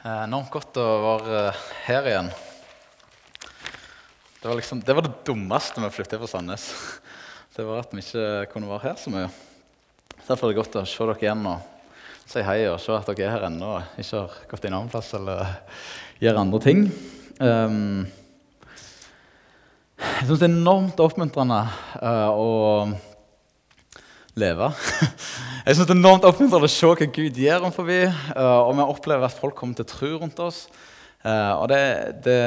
Eh, Enormt godt å være eh, her igjen. Det var, liksom, det var det dummeste med å flytte fra Sandnes. Det var at vi ikke kunne være her så mye. Derfor er det godt å se dere igjen og si hei og se at dere er her ennå og ikke har gått en annen plass eller gjør andre ting. Um, jeg syns det er enormt oppmuntrende uh, å leve. Jeg synes det er enormt oppmuntrende å se hva Gud gjør om forbi, uh, og vi opplever at folk kommer til tro rundt oss. Uh, og det, det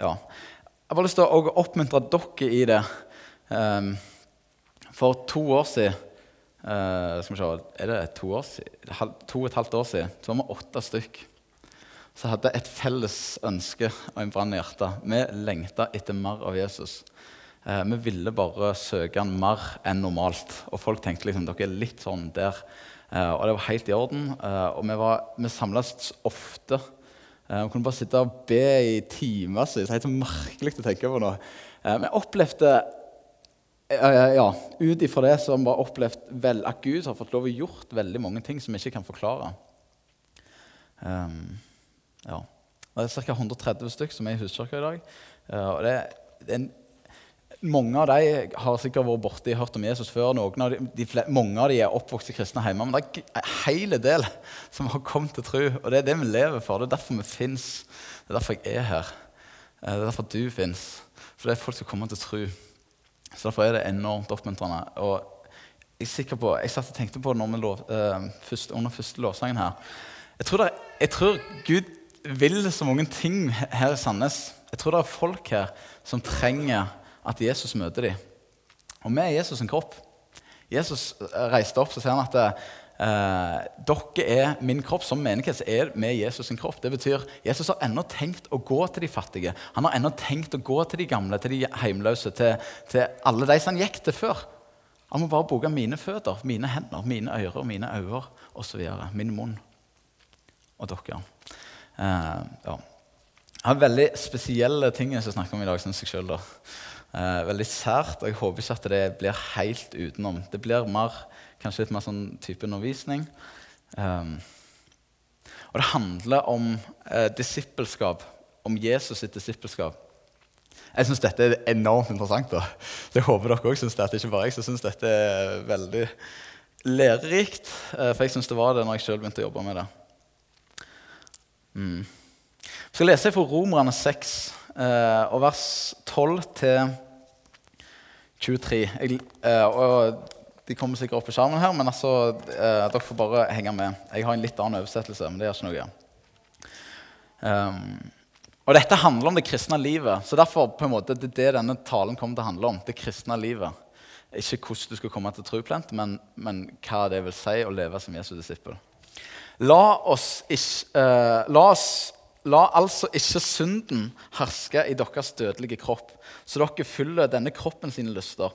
Ja. Jeg har bare lyst til å oppmuntre dere i det. Um, for to år siden uh, Skal vi se Er det to, år siden, to og et halvt år siden så var vi åtte stykk Så hadde jeg et felles ønske og en brann i hjertet. Vi lengta etter mer av Jesus. Eh, vi ville bare søke den mer enn normalt. Og folk tenkte liksom dere er litt sånn der. Eh, og det var helt i orden. Eh, og vi, var, vi samles ofte. Vi kunne bare sitte og be i timevis. Helt så merkelig å tenke på nå. Vi opplevde ja, ut ifra det vi bare opplevd vel, at Gud har fått lov å gjort veldig mange ting som vi ikke kan forklare. Um, ja. Det er ca. 130 stykker som er i huskirka i dag. Og det er en mange av dem har sikkert vært borti hørt om Jesus før. Av de, de mange av dem er oppvokst i kristne hjemme. Men det er en hel del som har kommet til tro. Og det er det vi lever for. Det er derfor vi fins. Det er derfor jeg er her. Det er derfor du fins. For det er folk som kommer til tro. Så derfor er det enormt oppmuntrende. Og jeg er sikker på, jeg satt og tenkte på det først, under første lovsangen her. Jeg tror, det, jeg tror Gud vil så mange ting her i Sandnes. Jeg tror det er folk her som trenger at Jesus møter dem. Og vi er Jesus' sin kropp. Jesus reiste opp så sier han at eh, dere er min kropp. Som menighet så er vi Jesus' sin kropp. Det betyr Jesus har ennå tenkt å gå til de fattige. Han har ennå tenkt å gå til de gamle, til de heimløse, til, til alle de som han gikk til før. Han må bare bruke mine føtter, mine hender, mine ører, mine øyne osv. Min munn. Og dere. Eh, ja. Jeg har veldig spesielle ting jeg skal snakke om i dag, syns jeg sjøl. Eh, veldig sært, og jeg håper ikke at det blir helt utenom. Det blir mer, kanskje litt mer sånn type undervisning. Um, og det handler om eh, disippelskap, om Jesus sitt disippelskap. Jeg syns dette er enormt interessant. da. Jeg håper dere også syns det. Ikke bare jeg som syns dette er veldig lærerikt. Eh, for jeg syns det var det når jeg sjøl begynte å jobbe med det. Mm. Jeg skal lese fra Romerne 6, eh, og vers 12 til 23. Jeg, eh, og de kommer sikkert opp på skjermen her, men altså, eh, dere får bare henge med. Jeg har en litt annen oversettelse, men det gjør ikke noe. Um, og dette handler om det kristne livet. Så derfor på en måte, det er det denne talen kommer til å handle om. Det kristne livet. Ikke hvordan du skal komme til truplent, men, men hva det vil si å leve som Jesu disippel. La oss, ikke, uh, la oss La altså ikke synden herske i deres dødelige kropp, så dere fyller denne kroppen sine lyster.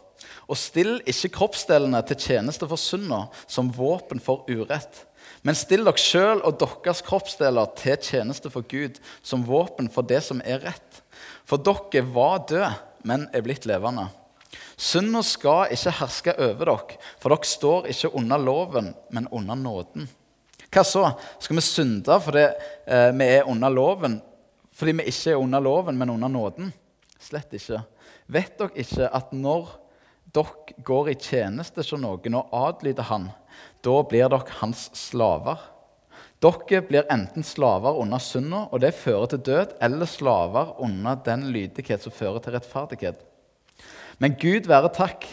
Og still ikke kroppsdelene til tjeneste for synda som våpen for urett. Men still dere sjøl og deres kroppsdeler til tjeneste for Gud som våpen for det som er rett. For dere var døde, men er blitt levende. Synda skal ikke herske over dere, for dere står ikke under loven, men under nåden. Hva så? Skal vi synde fordi eh, vi er under loven? Fordi vi ikke er under loven, men under nåden? Slett ikke. Vet dere ikke at når dere går i tjeneste hos noen og adlyder han, da blir dere hans slaver? Dere blir enten slaver under synda, og det fører til død, eller slaver under den lydighet som fører til rettferdighet. Men Gud være takk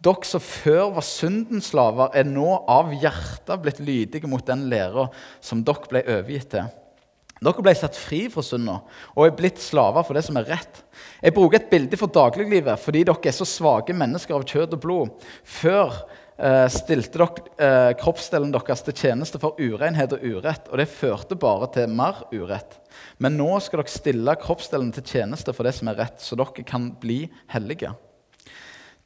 dere som før var syndens slaver, er nå av hjertet blitt lydige mot den læra som dere ble overgitt til. Dere ble satt fri fra synda og er blitt slaver for det som er rett. Jeg bruker et bilde for dagliglivet fordi dere er så svake mennesker av kjøtt og blod. Før eh, stilte dere eh, kroppsdelen deres til tjeneste for urenhet og urett, og det førte bare til mer urett. Men nå skal dere stille kroppsdelen til tjeneste for det som er rett, så dere kan bli hellige.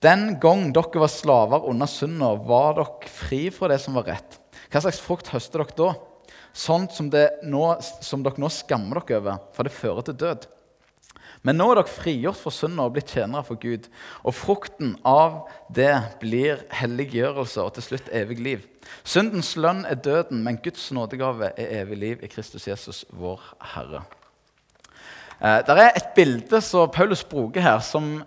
Den gang dere var slaver under synda, var dere fri fra det som var rett. Hva slags frukt høster dere da? Sånt som, nå, som dere nå skammer dere over, for det fører til død. Men nå er dere frigjort fra synda og blitt tjenere for Gud. Og frukten av det blir helliggjørelse og til slutt evig liv. Syndens lønn er døden, men Guds nådegave er evig liv i Kristus Jesus, vår Herre. Eh, det er et bilde som Paulus bruker her, som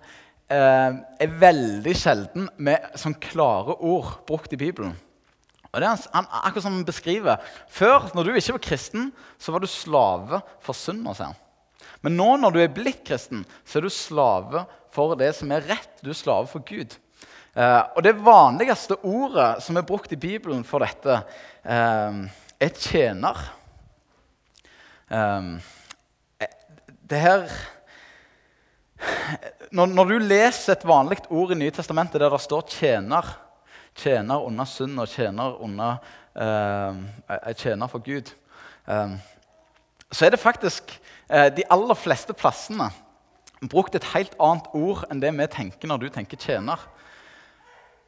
er veldig sjelden med sånn klare ord brukt i Bibelen. Og det er han, akkurat som han beskriver. Før, når du ikke var kristen, så var du slave for synder. sier han. Men nå når du er blitt kristen, så er du slave for det som er rett. Du er slave for Gud. Eh, og det vanligste ordet som er brukt i Bibelen for dette, eh, er tjener. Eh, det her når, når, du leser et vanlig ord i Nye Testamentet der det står 'tjener', tjener under synd og tjener under eh, tjener for Gud, eh, så er det faktisk Eh, de aller fleste plassene brukt et helt annet ord enn det vi tenker når du tenker tjener.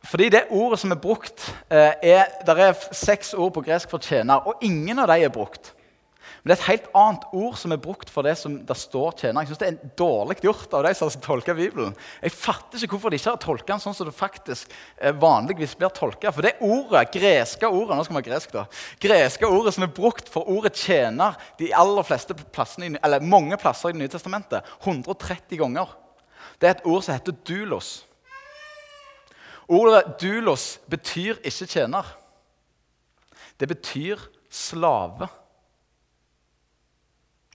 Fordi det ordet som er brukt, eh, er, der er seks ord på gresk for tjener, og ingen av dem er brukt. Men det er et helt annet ord som er brukt for det som det står tjener. Jeg synes Det er dårlig gjort av de som tolka Bibelen. Jeg fatter ikke hvorfor de ikke har tolka den sånn som det faktisk eh, vanligvis blir tolka. For det ordet, greske ordet nå skal vi ha gresk da, greske ordet som er brukt for ordet 'tjener' de aller fleste plassene, eller mange plasser i Det nye testamentet, 130 ganger, det er et ord som heter 'dulos'. Ordet 'dulos' betyr ikke tjener. Det betyr slave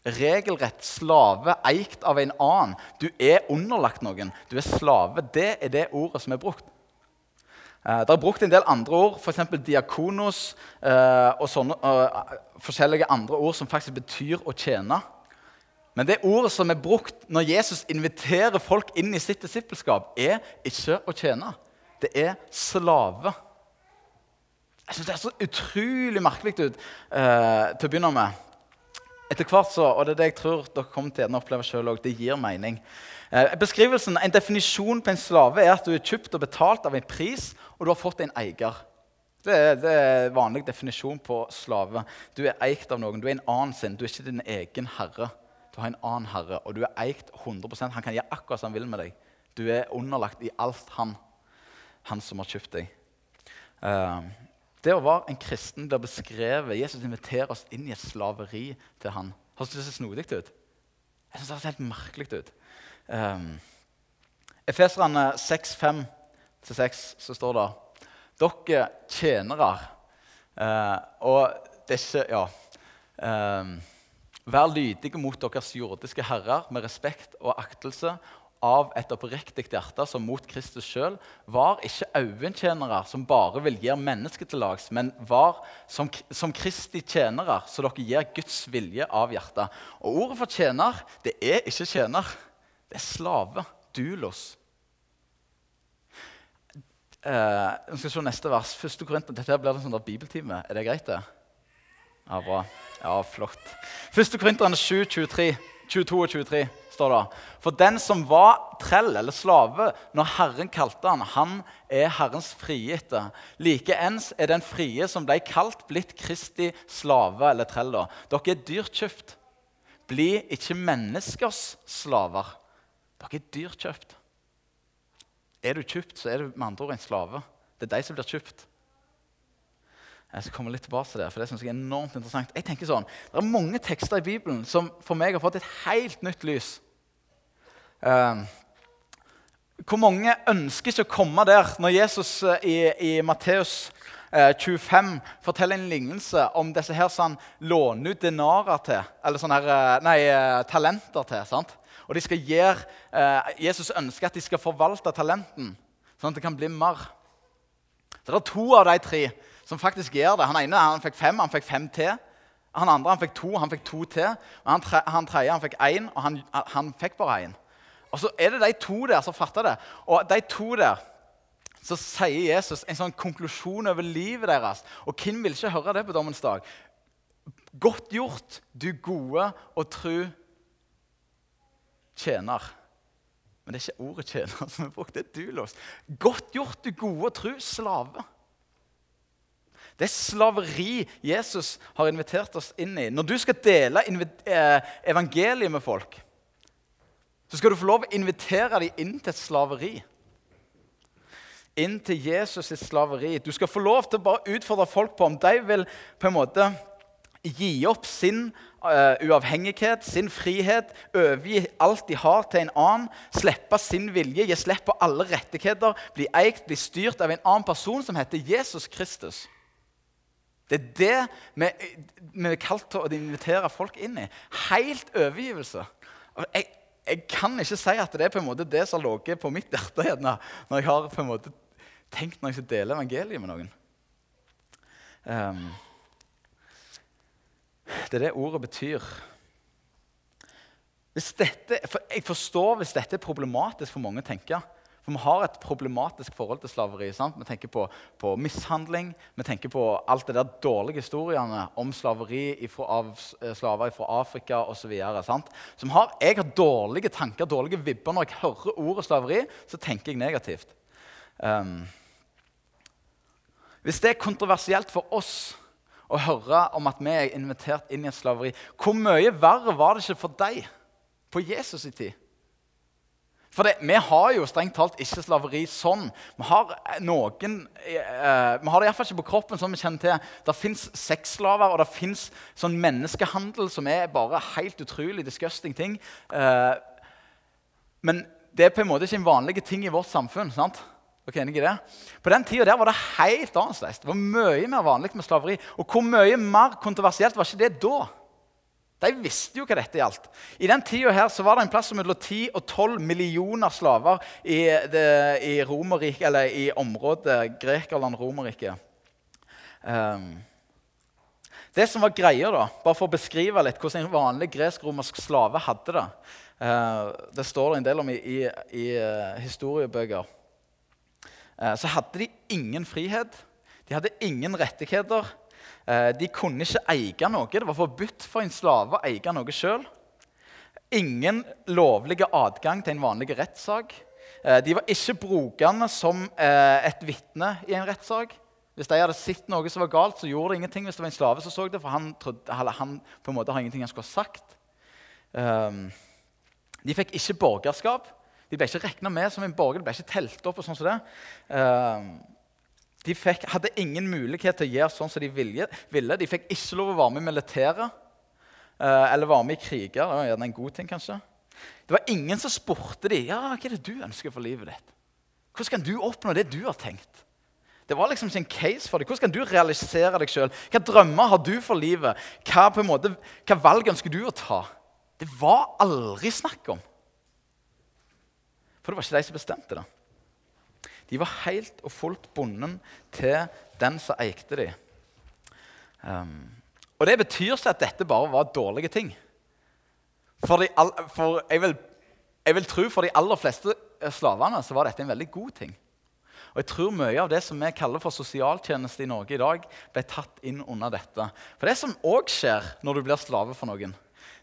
regelrett slave, eikt av en annen. Du er underlagt noen. Du er slave. Det er det ordet som er brukt. Eh, det er brukt en del andre ord, f.eks. diakonos eh, og sånne, uh, forskjellige andre ord som faktisk betyr å tjene. Men det ordet som er brukt når Jesus inviterer folk inn i sitt disippelskap, er ikke å tjene. Det er slave. Jeg syns det er så utrolig merkelig ut uh, til å begynne med. Etter hvert så, og det er det jeg tror dere kommer til å oppleve selv òg, det gir mening. Eh, beskrivelsen, En definisjon på en slave er at du er kjøpt og betalt av en pris, og du har fått en eier. Det er, det er vanlig definisjon på slave. Du er eikt av noen. Du er en annen sin. Du er ikke din egen herre. Du har en annen herre, og du er eikt 100% Han kan gjøre akkurat som han vil med deg. Du er underlagt i alt han, han som har kjøpt deg. Uh, det å være en kristen blir beskrevet Jesus inviterer oss inn i et slaveri til han. Høres det så snodig ut? Jeg synes det ser helt merkelig ut. Um, Efeserne 6.5-6 så står det Dere tjenere uh, Og det er ikke Ja. Um, Vær lydige mot deres jordiske herrer med respekt og aktelse av et oppriktig hjerte som mot Kristus sjøl, var ikke øyentjenere som bare vil gjøre mennesket til lags, men var som, som, Kristi tjenere, så dere gir Guds vilje av hjertet. Og ordet for tjener, det er ikke tjener. Det er slave. Dulos. Eh, skal se neste vers. Første Korinther. Dette blir en sånn bibeltime. Er det greit? det? Ja, bra. Ja, flott. Første Korinterne 7, 23, 22 og 23 står det. For den som var trell eller slave når Herren kalte han, han er Herrens frigitte. Likeens er den frie som ble kalt, blitt Kristi slave eller trell. Da. Dere er dyrt kjøpt. Bli ikke menneskers slaver. Dere er dyrt kjøpt. Er du kjøpt, så er du med andre ord en slave. Det er de som blir kjøpt. Jeg skal komme litt tilbake til det, for det synes jeg er enormt interessant. Jeg tenker sånn, Det er mange tekster i Bibelen som for meg har fått et helt nytt lys. Uh, hvor mange ønsker ikke å komme der når Jesus uh, i, i Matteus uh, 25 forteller en lignelse om disse her som han låner ut denarer til, eller sånne her, eh, nei, talenter til. sant? Og de skal gjøre, Jesus ønsker at de skal forvalte talenten, sånn at det kan bli mer. Så det er to av de tre som faktisk gjør det. Han ene han fikk fem, han fikk fem til. Han andre han fikk to, han fikk to til. Og han, tre, han tredje han fikk én, og han, han fikk bare én. Og så er det de to der som fatter det. Og de to der så sier Jesus en sånn konklusjon over livet deres. Og hvem vil ikke høre det på dommens dag? Godt gjort, du gode og tru tjener. Men det er ikke ordet 'tjener' som er brukt, det er dulos. Godt gjort, du gode og tru slave. Det er slaveri Jesus har invitert oss inn i. Når du skal dele eh, evangeliet med folk, så skal du få lov å invitere dem inn til et slaveri. Inn til Jesus sitt slaveri. Du skal få lov til å bare utfordre folk på om de vil på en måte gi opp sin uh, uavhengighet, sin frihet, overgi alt de har, til en annen, slippe sin vilje, gi slipp på alle rettigheter, bli eikt, bli styrt av en annen person som heter Jesus Kristus. Det er det vi, vi er kalt til å invitere folk inn i. Helt overgivelse. Jeg, jeg, kan ikke si at det er på en måte det som har ligget på mitt hjerte når jeg har på en måte tenkt når jeg skal dele evangeliet med noen. Um, det er det ordet betyr. Dette, for jeg forstår hvis dette er problematisk for mange å tenke. For vi har et problematisk forhold til slaveri. Sant? Vi tenker på, på, mishandling, vi tenker på alt det der dårlige historiene om slaveri ifra, av eh, slaver fra Afrika osv. jeg har dårlige tanker, dårlige vibber. Når jeg hører ordet slaveri, så tenker jeg negativt. Um, hvis det er kontroversielt for oss å høre om at vi er invitert inn i et slaveri, hvor mye verre var det ikke for deg på Jesus' i tid? For det, Vi har jo strengt talt ikke slaveri sånn. Vi har noen, eh, vi har det iallfall ikke på kroppen. som vi kjenner til. Det fins sexslaver og det fins sånn menneskehandel som er bare helt utrolig disgusting ting. Eh, men det er på en måte ikke en vanlig ting i vårt samfunn. sant? Dere er enige i det? På den tida var det helt annerledes. Det var mye mer vanlig med slaveri. Og hvor mye mer kontroversielt var ikke det da? De visste jo hva dette gjaldt. I den tida her så var det en plass mellom 10 og 12 millioner slaver i, det, i Romerike, eller i området Grekerland-Romerriket. Um, det som var greia, da, bare for å beskrive litt hvordan en vanlig gresk-romersk slave hadde det uh, Det står det en del om i, i, i uh, historiebøker. Uh, så hadde de ingen frihet. De hadde ingen rettigheter. Eh, de kunne ikke eie noe. Det var forbudt for en slave å eie noe sjøl. Ingen lovlig adgang til en vanlig rettssak. Eh, de var ikke brukende som eh, et vitne i en rettssak. Hvis de hadde sett noe som var galt, så gjorde det ingenting hvis det var en slave som så det, for han, trodde, han på en måte har ingenting han skulle ha sagt. Ehm, de fikk ikke borgerskap. De ble ikke regna med som en borger. De ble ikke telt opp. og sånn som det. De fikk, hadde ingen mulighet til å gjøre sånn som de ville. De fikk ikke lov å være med i militæret uh, eller være med i kriger. Det var gjerne en god ting, kanskje. Det var ingen som spurte dem ja, hva er det du ønsker for livet ditt. Hvordan kan du oppnå det du har tenkt? Det var liksom en case for deg. Hvordan kan du realisere deg sjøl? Hvilke drømmer har du for livet? Hva, måte, hva valg ønsker du å ta? Det var aldri snakk om. For det var ikke de som bestemte det. De var helt og fullt bonden til den som eide dem. Um, og det betyr ikke at dette bare var dårlige ting. For, de, for jeg, vil, jeg, vil, tro for de aller fleste eh, slavene så var dette en veldig god ting. Og jeg tror mye av det som vi kaller for sosialtjeneste i Norge i dag, ble tatt inn under dette. For det som òg skjer når du blir slave for noen,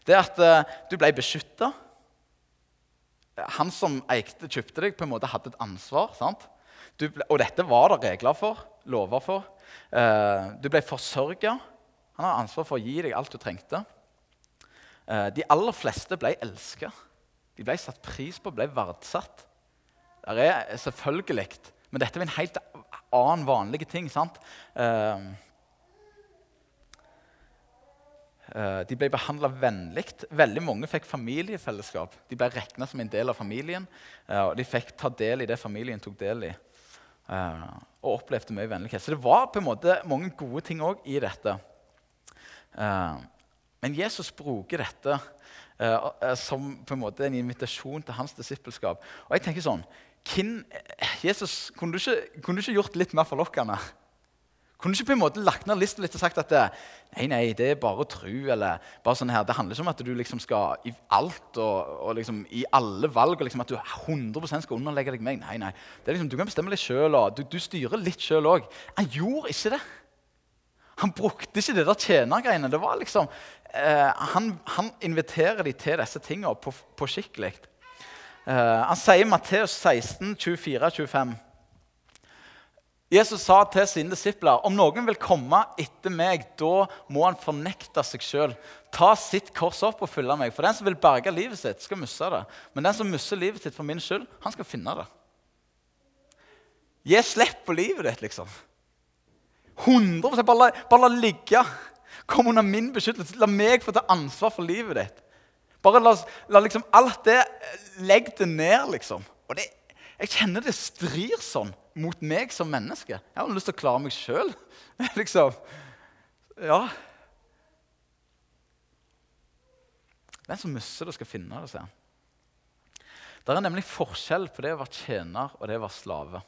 det er at uh, du ble beskytta. Han som eikte, kjøpte deg, på en måte hadde et ansvar. ble, og dette var det regler for, lover for. Eh, du ble forsørga. Han har ansvar for å gi deg alt du trengte. Eh, de aller fleste ble elska. De ble satt pris på, ble verdsatt. Det er selvfølgelig, men dette er en helt annen vanlig ting. sant? Eh de ble behandla vennlig. Veldig mange fikk familiefellesskap. De ble regna som en del av familien, eh, og de fikk ta del i det familien tok del i. Uh, og opplevde mye vennlighet. Så det var på en måte mange gode ting òg i dette. Men Jesus bruker dette som på en måte en invitasjon til hans disippelskap. Og jeg tenker sånn, Jesus, kunne du, ikke, kunne du ikke gjort litt mer forlokkende? Kunne ikke på en måte lagt ned lista litt og sagt at det, nei, nei, det er bare å tro, eller bare sånn her, Det handler ikke om at du liksom skal i alt og, og liksom, i alle valg og liksom at du 100% skal underlegge deg meg. Nei, nei. Det er liksom, Du kan bestemme deg sjøl, og du, du, styrer litt sjøl òg. Han gjorde ikke det. Han brukte ikke det der tjenergreiene. Det var liksom, eh, han, han, inviterer de til disse tingene på, på skikkelig. Eh, han sier i Matteus 16, 24-25 Jesus sa til sine disipler om noen vil komme etter meg, da må han fornekte seg sjøl, ta sitt kors opp og følge meg. For den som vil berge livet sitt, skal miste det. Men den som mister livet sitt for min skyld, han skal finne det. Gi slipp på livet ditt, liksom. 100 Bare la, bare la ligge. Kom under min beskyttelse. La meg få ta ansvar for livet ditt. Bare la, la liksom alt det Legg det ned, liksom. Og det, jeg kjenner det strir sånn mot meg som menneske. Jeg har lyst til å klare meg sjøl. liksom. Ja. Den som mister det, skal finne det, sier han. Det er nemlig forskjell på det å være tjener og det å være slave.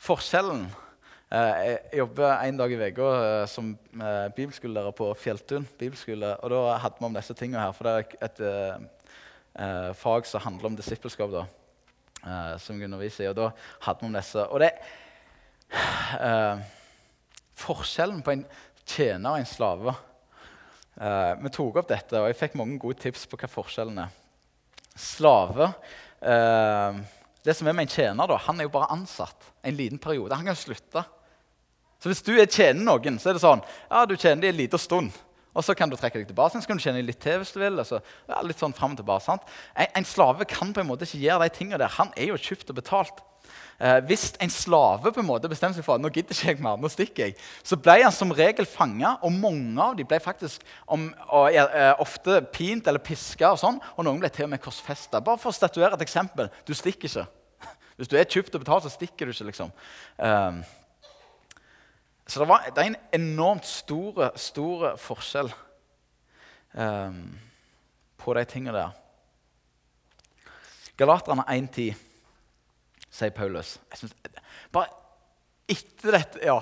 Forskjellen eh, Jeg jobber en dag i uka eh, som eh, bibelskolelærer på Fjelltun bibelskole. og Da hadde vi om disse tingene her, for det er et, et fag som handler om disippelskap. da, som jeg underviser i, og Da hadde vi om disse. Og det Forskjellen på en tjener og en slave Vi tok opp dette, og jeg fikk mange gode tips på hva forskjellen er. Slave det som er med en tjener, da, han er jo bare ansatt en liten periode. Han kan slutte. Så hvis du tjener noen, så er det sånn ja, du tjener dem en liten stund. Og så kan du trekke deg tilbake. Så kan du tjene litt til hvis du vil. Altså, ja, litt sånn frem og tilbake, sant? En, en, slave kan på en måte ikke gjøre de tingene der. Han er jo kjøpt og betalt. Eh, hvis en slave på en måte bestemmer seg for at nå gidder ikke jeg mer, nå stikker jeg, så ble han som regel fanga, og mange av dem ble faktisk om, og, eh, ofte pint eller piska, og sånn, og noen ble til og med korsfesta. Bare for å statuere et eksempel. Du stikker ikke. Hvis du er kjøpt og betalt, så stikker du ikke, liksom. Um, så det, var, det, er en enormt stor, stor forskjell um, på de tingene der. Galaterne 1.10 sier Paulus. Jeg synes, bare etter dette ja,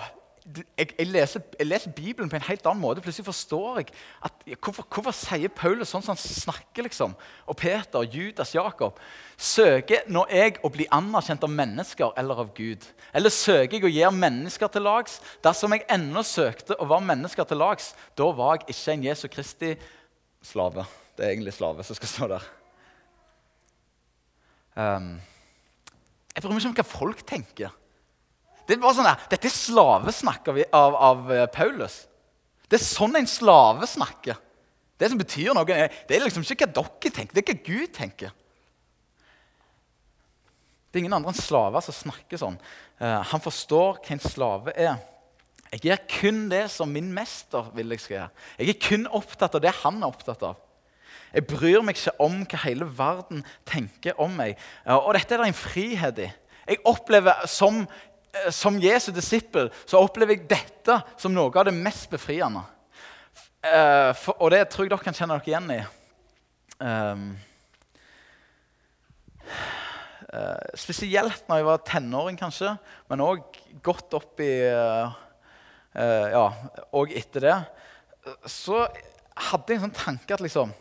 jeg, jeg, leser, jeg, leser, Bibelen på en helt annen måte. Plutselig forstår jeg at, hvorfor, hvorfor sier Paulus sånn som han snakker. liksom? Og Peter, Judas, Jakob. Søker nå jeg å bli anerkjent av mennesker eller av Gud? Eller søker jeg å gjøre mennesker til lags? Dersom jeg ennå søkte å være mennesker til lags, da var jeg ikke en Jesu Kristi slave. Det er egentlig slave som skal stå der. Um, jeg bryr meg ikke om hva folk tenker. Det er bare sånn der, Dette er slavesnakk av, av, av, eh, Paulus. Det er sånn en slave snakker. Det som betyr noe, det er liksom ikke hva dere tenker, det er hva Gud tenker. Det er ingen andre enn slaver som snakker sånn. Uh, han forstår hva en slave er. Jeg gjør kun det som min mester vil jeg skal gjøre. Jeg er kun opptatt av det han er opptatt av. Jeg bryr meg ikke om hva hele verden tenker om meg. Uh, og dette er det en frihet i. Jeg opplever som, som Jesu disippel så opplever jeg dette som noe av det mest befriende. For, og det tror jeg dere kan kjenne dere igjen i. Um, Uh, spesielt når jeg var tenåring, kanskje, men òg godt opp i uh, uh, Ja, og etter det. Så hadde jeg en sånn tanke at liksom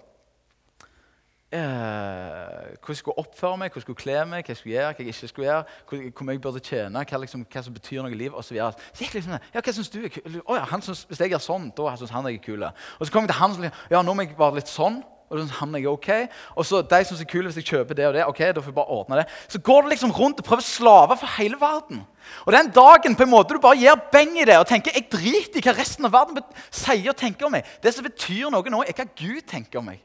Hvordan jeg skulle oppføre meg, hvordan jeg skulle kle meg, hva jeg skulle gjøre, hva jeg ikke skulle gjøre, hvor, hvor jeg burde tjene, hva, liksom, hva, som betyr noe i livet osv. Så, så gikk liksom, ja, hva synes du er kul? Oh, ja, synes, hvis jeg gjør sånn, da syns han jeg er kul. Og så kom jeg til han som liksom, ja, nå må jeg være litt sånn. Og sånn, han er ok. Og så de som er kule hvis jeg kjøper det og det. ok, da får jeg bare ordne det. Så går du liksom rundt og prøver å slave for hele verden. Og den dagen på en måte du bare gir beng i det og tenker jeg driter i hva resten av verden sier og tenker om meg, Det som betyr noe nå, er hva Gud tenker om meg.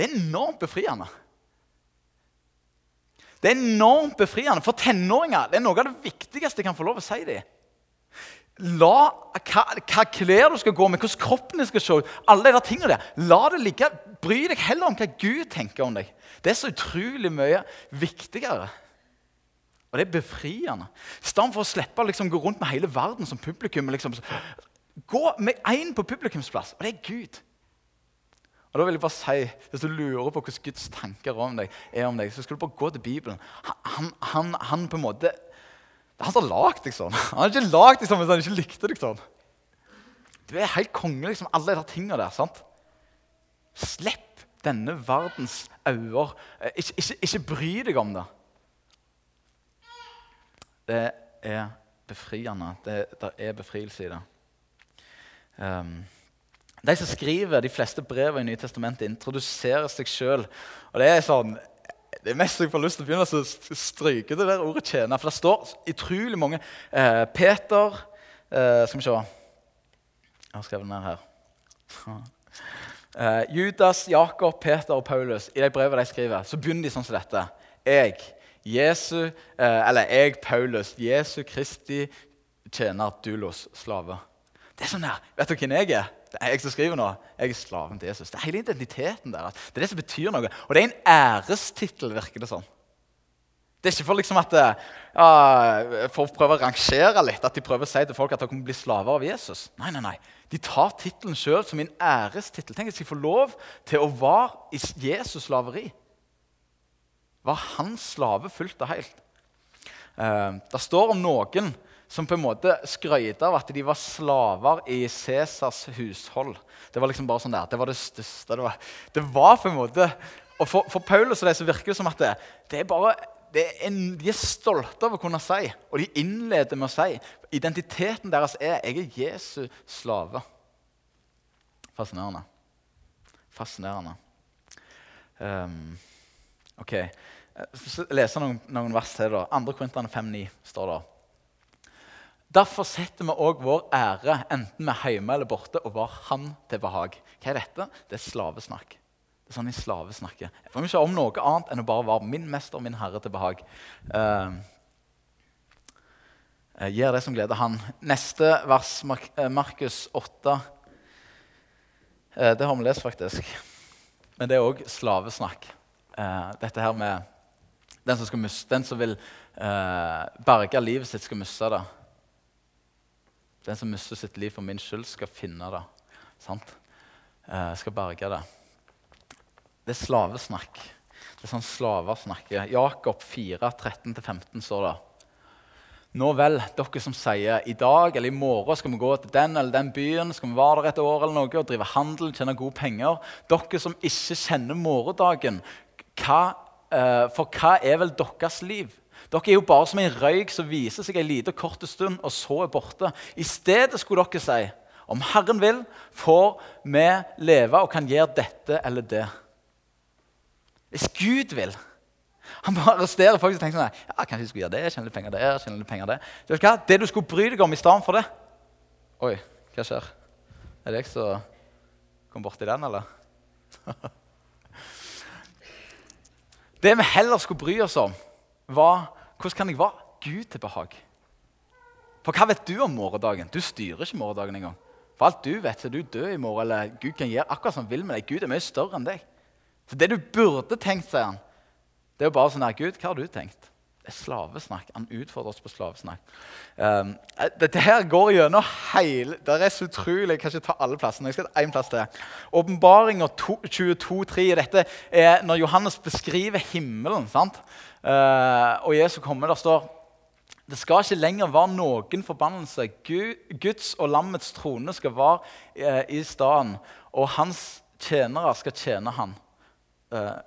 Det er enormt befriende. Det er enormt befriende. For tenåringer det er noe av det viktigste jeg kan få lov å si dem. La hva, hva klær du skal gå med, hvordan kroppen din skal se ut. alle de tingene der. La det ligge. Bry deg heller om hva Gud tenker om deg. Det er så utrolig mye viktigere. Og det er befriende. I for å slippe å liksom, gå rundt med hele verden som publikum. Liksom, gå med én på publikumsplass, og det er Gud. Og da vil jeg bare si, Hvis du lurer på hvordan Guds tanker om deg, er om deg, så skal du bare gå til Bibelen. Han, han, han på en måte det er han som har lagd deg sånn. Han har ikke lagd deg sånn hvis han ikke likte deg sånn. Du er helt konge, liksom, alle de tingene der. sant? Slipp denne verdens øyne. Eh, ikke, ikke, ikke, bry deg om det. Det er befriende. Det, det er befrielse i det. Um, de som skriver de fleste brevene i Nye Testamentet, introduserer seg sjøl. Det er sånn det er mest jeg får lyst til å begynne å stryke det der ordet 'tjener'. For det står utrolig mange eh, Peter eh, Skal vi se Jeg har skrevet den ned her. Eh, Judas, Jakob, Peter og Paulus i de brevene de skriver, så begynner de sånn som dette. Jeg, Jesu, eh, eller jeg, Paulus, Jesu Kristi tjener, Dulos, slave. Det er sånn her, Vet du hvem jeg er? Det er jeg som skriver nå. Jeg er slaven til Jesus. Det er hele identiteten deres. Det er det som betyr noe. Og det er en ærestittel, virker det som. Det er ikke for liksom at ja, for å prøve å rangere litt, at de prøver å si til folk at de kommer bli slaver av Jesus. Nei, nei, nei. De tar tittelen sjøl som en ærestittel. Tenk at de får lov til å være i Jesus' slaveri. Var hans slave fullt og helt. Uh, det står om noen som på en måte skrøyta av at de var slaver i Cæsars hushold. Det var liksom bare sånn der, det var det største. Det var, det var på en måte, og For, for Paulus og det så virker det som at det, det er bare, er en, de er stolte av å kunne si, og de innleder med å si Identiteten deres er 'Jeg er Jesu slave'. Fascinerende. Fascinerende. Um, ok. Jeg leser noen, noen vers til. da. 2. Korinterne 5,9 står det. Derfor setter vi òg vår ære, enten vi er hjemme eller borte, og var Han til behag. Hva er dette? Det er slavesnakk. Det er sånn i slavesnakket. Jeg får ikke om noe annet enn å bare være min mester og min herre til behag. Uh, uh, Gjør det som gleder han. Neste vers, Mark uh, Markus 8. det har vi lest, faktisk. Men det er òg slavesnakk. dette her med den som, skal, den som vil berge livet sitt, skal miste det. Den som mister sitt liv for min skyld, skal finne det. Sant? Eh, skal berge det. Det er slavesnakk. Det er sånn slaver snakker. Jakob 4, 13-15 står det. Nå vel, dere som sier i dag eller i morgen skal vi gå til den eller den byen, skal vi være der et år eller noe og drive handel, tjene gode penger. Dere som ikke kjenner morgendagen, hva, eh, for hva er vel deres liv? Dere er jo bare som en røyk som viser seg en liten kort stund, og så er borte. I stedet skulle dere si om Herren vil, får vi leve og kan gjøre dette eller det. Hvis Gud vil Han bare arresterer folk og tenker sånn ja, Kanskje jeg skulle gjøre det, tjene litt penger der, tjene litt penger der. Hva? Det du skulle bry deg om i stedet for det Oi, hva skjer? Er det jeg som kom borti den, eller? det vi heller skulle bry oss om, var hvordan kan jeg være Gud til behag? For hva vet du om morgendagen? Du styrer ikke morgendagen engang. For alt du vet, så er du død i morgen, eller Gud kan gjøre akkurat som han vil med deg. Gud er mye større enn deg. Så det du burde tenkt, sier han, det er jo bare sånn her Gud, hva har du tenkt? Slavesnakk. Han utfordrer oss på slavesnakk. Um, dette her går gjennom hele Det er så utrolig. Jeg kan ikke ta alle plassene. Jeg skal ta én plass til. Åpenbaringa 22.3. Dette er når Johannes beskriver himmelen. sant? Uh, og Jesus kommer, der står det skal ikke lenger være noen forbannelse. Guds og lammets trone skal være uh, i staden, og hans tjenere skal tjene han. Uh,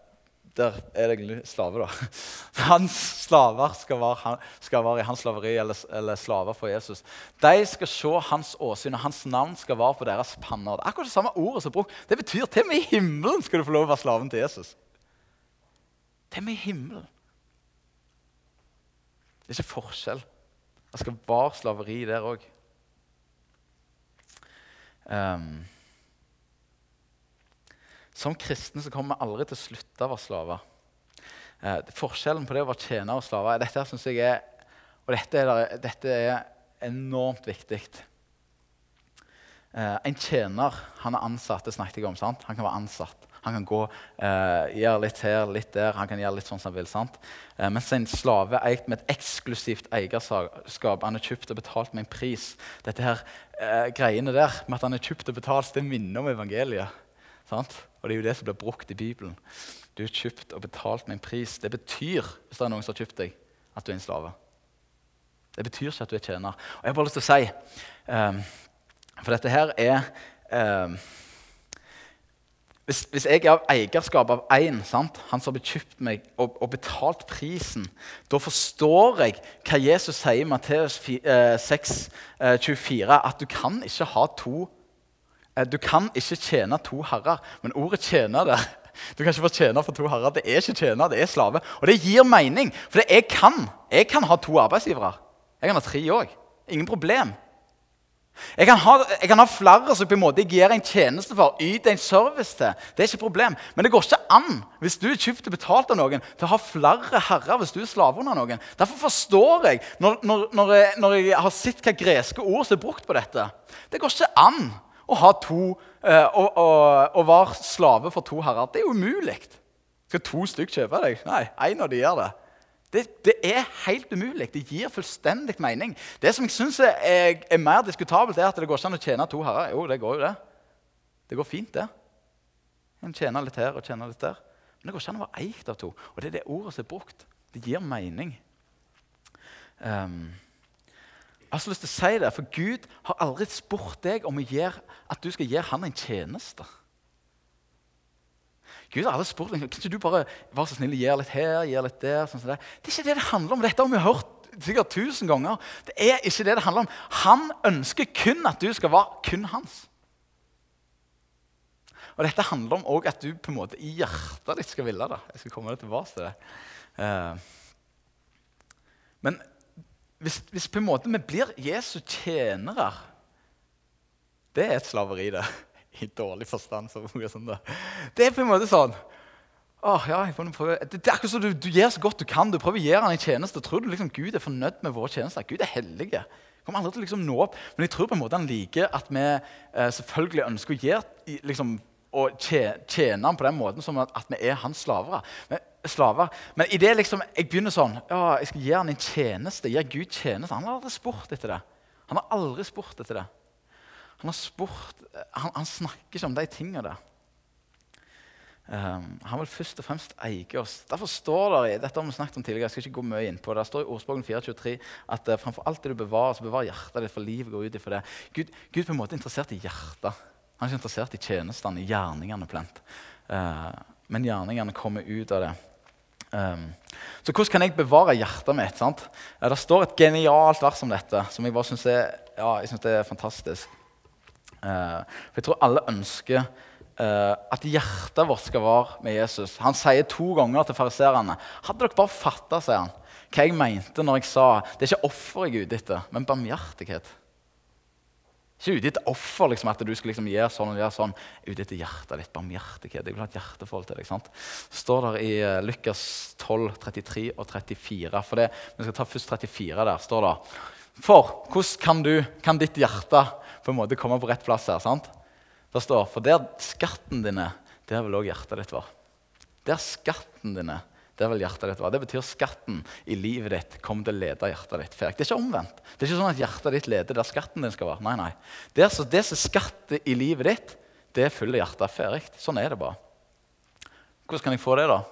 der er det egentlig slave, da. Hans slaver skal være, skal være i hans slaveri eller, eller, slaver for Jesus. De skal se hans åsyn, og hans navn skal være på deres panner. Det er akkurat det samme ordet som brukt. Det betyr til og med i himmelen skal du få lov å være slaven til Jesus. Til og med i himmelen. Det er ikke forskjell. Det skal være slaveri der òg. Som kristne så kommer vi aldri til å slutte å være slaver. Eh, forskjellen på det å være tjener og slave dette synes jeg er, og dette er, dette er enormt viktig. Eh, en tjener han er ansatt. det snakket jeg om, sant? Han kan være ansatt. Han kan gå, eh, gjøre litt her, litt der. Han kan gjøre litt sånn som han vil. sant? Eh, mens en slave er eid med et eksklusivt eierskap. Han er kjøpt og betalt med en pris. Dette her, eh, greiene der med at han er kjøpt og betalt, det minner om evangeliet. Sant? Og det er jo det som blir brukt i Bibelen. Du er kjøpt og betalt med en pris. Det betyr hvis det er noen som har kjøpt deg, at du er en slave. Det betyr ikke at du er tjener. Og jeg har bare lyst til å si, um, For dette her er um, hvis, hvis, jeg er av eierskap av én, han som har kjøpt meg og, og, betalt prisen, da forstår jeg hva Jesus sier i Matteus 6, eh, 24, eh, at du kan ikke ha to Eh, du kan ikke tjene to herrer. Men ordet 'tjene' der Du kan ikke få tjener for to herrer. Det er ikke tjener, det er slave. Og det gir mening, for jeg kan. Jeg kan ha to arbeidsgivere. Jeg kan ha tre òg. Ingen problem. Jeg kan, ha, jeg kan ha flere som på en måte gir en tjeneste for, yter en service til. Det er ikke et problem. Men det går ikke an hvis du er kjøpt og betalt av noen, til å ha flere herrer hvis du er slave under noen. Derfor forstår jeg, når, når, når, jeg, når jeg har sett hva greske ord som er brukt på dette Det går ikke an ha to, og, og å være slave for to herrer. Det er umulig. Skal to stykker kjøpe deg? Nei, én av de gjør det. Det, det, er helt umulig. Det gir fullstendig mening. Det som jeg syns er, er, mer diskutabelt, er at det går ikke an å tjene to herrer. Jo, det går jo det. Det går fint, det. En tjener litt her og tjener litt der. Men det går ikke an å være eikt av to. Og det er det ordet som er brukt. Det gir mening. Um, jeg har så lyst til å si det, for Gud har aldri spurt deg om å gjøre, at du skal gi han en tjeneste. Gud har aldri spurt deg, kan ikke du bare være så snill gjøre litt her, gjøre litt der. sånn Det Det er ikke det det handler om. Dette har vi hørt sikkert tusen ganger. Det er ikke det det handler om. Han ønsker kun at du skal være kun hans. Og dette handler om også at du på en måte i hjertet ditt skal ville det. Jeg skal komme tilbake til det. Uh, men hvis, hvis, på en måte vi blir Jesu tjenere Det er et slaveri, det i dårlig forstand. Så sånn det. det er på en måte sånn åh, ja, jeg prøve. Det, det, er akkurat som du, du gjør så godt du kan. Du prøver å gjøre han en tjeneste. Tror du liksom Gud er fornøyd med våre tjenester? Gud er hellig. Kommer aldri til å liksom nå opp. Men jeg tror på en måte han liker at vi eh, selvfølgelig ønsker å gjøre liksom, å tjene ham på den måten som at, at vi er hans slaver. Men, slaver. Men i det liksom, jeg begynner sånn ja, Jeg skal gi han en tjeneste. Gi Gud tjeneste. Han har aldri spurt etter det. Han har aldri spurt etter det. Han har spurt Han, han snakker ikke om de tingene der. Um, han vil først og fremst eie oss. Derfor står det dette har vi snakket om tidligere, jeg skal ikke gå mye inn på det, det står i ordspråken 423 at uh, framfor alt det du bevarer, så bevar hjertet ditt, for livet går ut ifra det. Gud, Gud på en måte er interessert i hjertet. Han er ikke interessert i tjenestene, i gjerningene. plent. Uh, men gjerningene kommer ut av det. Um, så hvordan kan jeg bevare hjertet mitt? sant? Det står et genialt vers om dette som jeg bare syns er, ja, er fantastisk. Eh, for Jeg tror alle ønsker eh, at hjertet vårt skal være med Jesus. Han sier to ganger til fariserene Hadde dere bare fatta hva jeg mente når jeg sa det er ikke offer jeg er ute etter, men barmhjertighet. Ikke ute etter offer, liksom, at du skal liksom gjøre sånn og gjøre sånn. Ute etter hjertet ditt. Barmhjertighet. Jeg vil ha et hjerteforhold til deg. sant? står der i uh, Lukas 12, 33 og 34. For det, Vi skal ta først 34 der. står det. For hvordan kan, du, kan ditt hjerte på en måte komme på rett plass her. sant? Der står for der skatten din er, der vil òg hjertet ditt være. Der skatten din er, der vil hjertet ditt være. Det betyr skatten i livet ditt kommer til å lede hjertet ditt. Det er ikke omvendt. Det er ikke sånn at hjertet ditt leder der skatten din skal være. Nei, nei. Det, så, det som skatter i livet ditt, det fyller hjertet ferdig. Sånn er det bare. Hvordan kan jeg få det, da?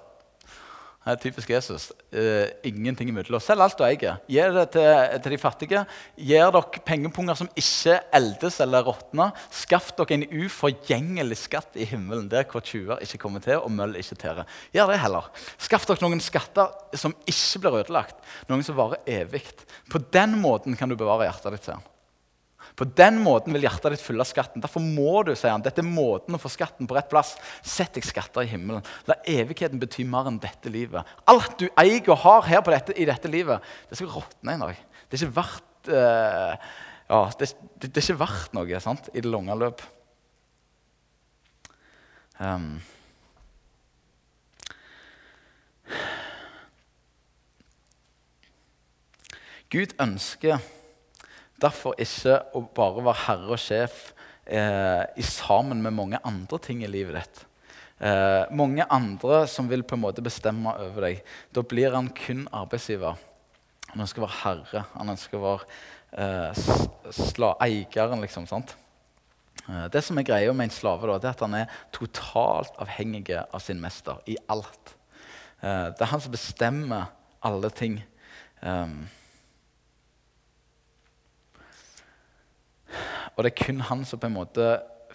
Det er typisk Jesus. Uh, ingenting imellom. Selg alt du eier. Gi det til, til, de fattige. Gir dere pengepunger som ikke eldes eller råtner. Skaff dere en uforgjengelig skatt i himmelen, der hvor tjuver ikke kommer til og møll ikke tærer. Gjør det heller. Skaff dere noen skatter som ikke blir ødelagt, noen som varer evig. På den måten kan du bevare hjertet ditt. Til. På den måten vil hjertet ditt fylle skatten. Derfor må du, sier han, dette er måten å få skatten på rett plass. Sett deg skatter i himmelen. La evigheten bety mer enn dette livet. Alt du eier og har her dette, i dette livet, det skal råtne en dag. Det er ikke verdt, uh, ja, det, det, det, er ikke verdt noe sant, i det lange løp. Um. Gud ønsker derfor ikke å bare være herre og sjef eh, i sammen med mange andre ting i livet ditt. Eh, mange andre som vil på en måte bestemme over deg. Da blir han kun arbeidsgiver. Han ønsker å være herre. Han ønsker å være eh, eieren, liksom. sant? Eh, det som er greia med en slave, da, det er at han er totalt avhengig av sin mester i alt. Eh, det er han som bestemmer alle ting. Um, Og det er kun han som på en måte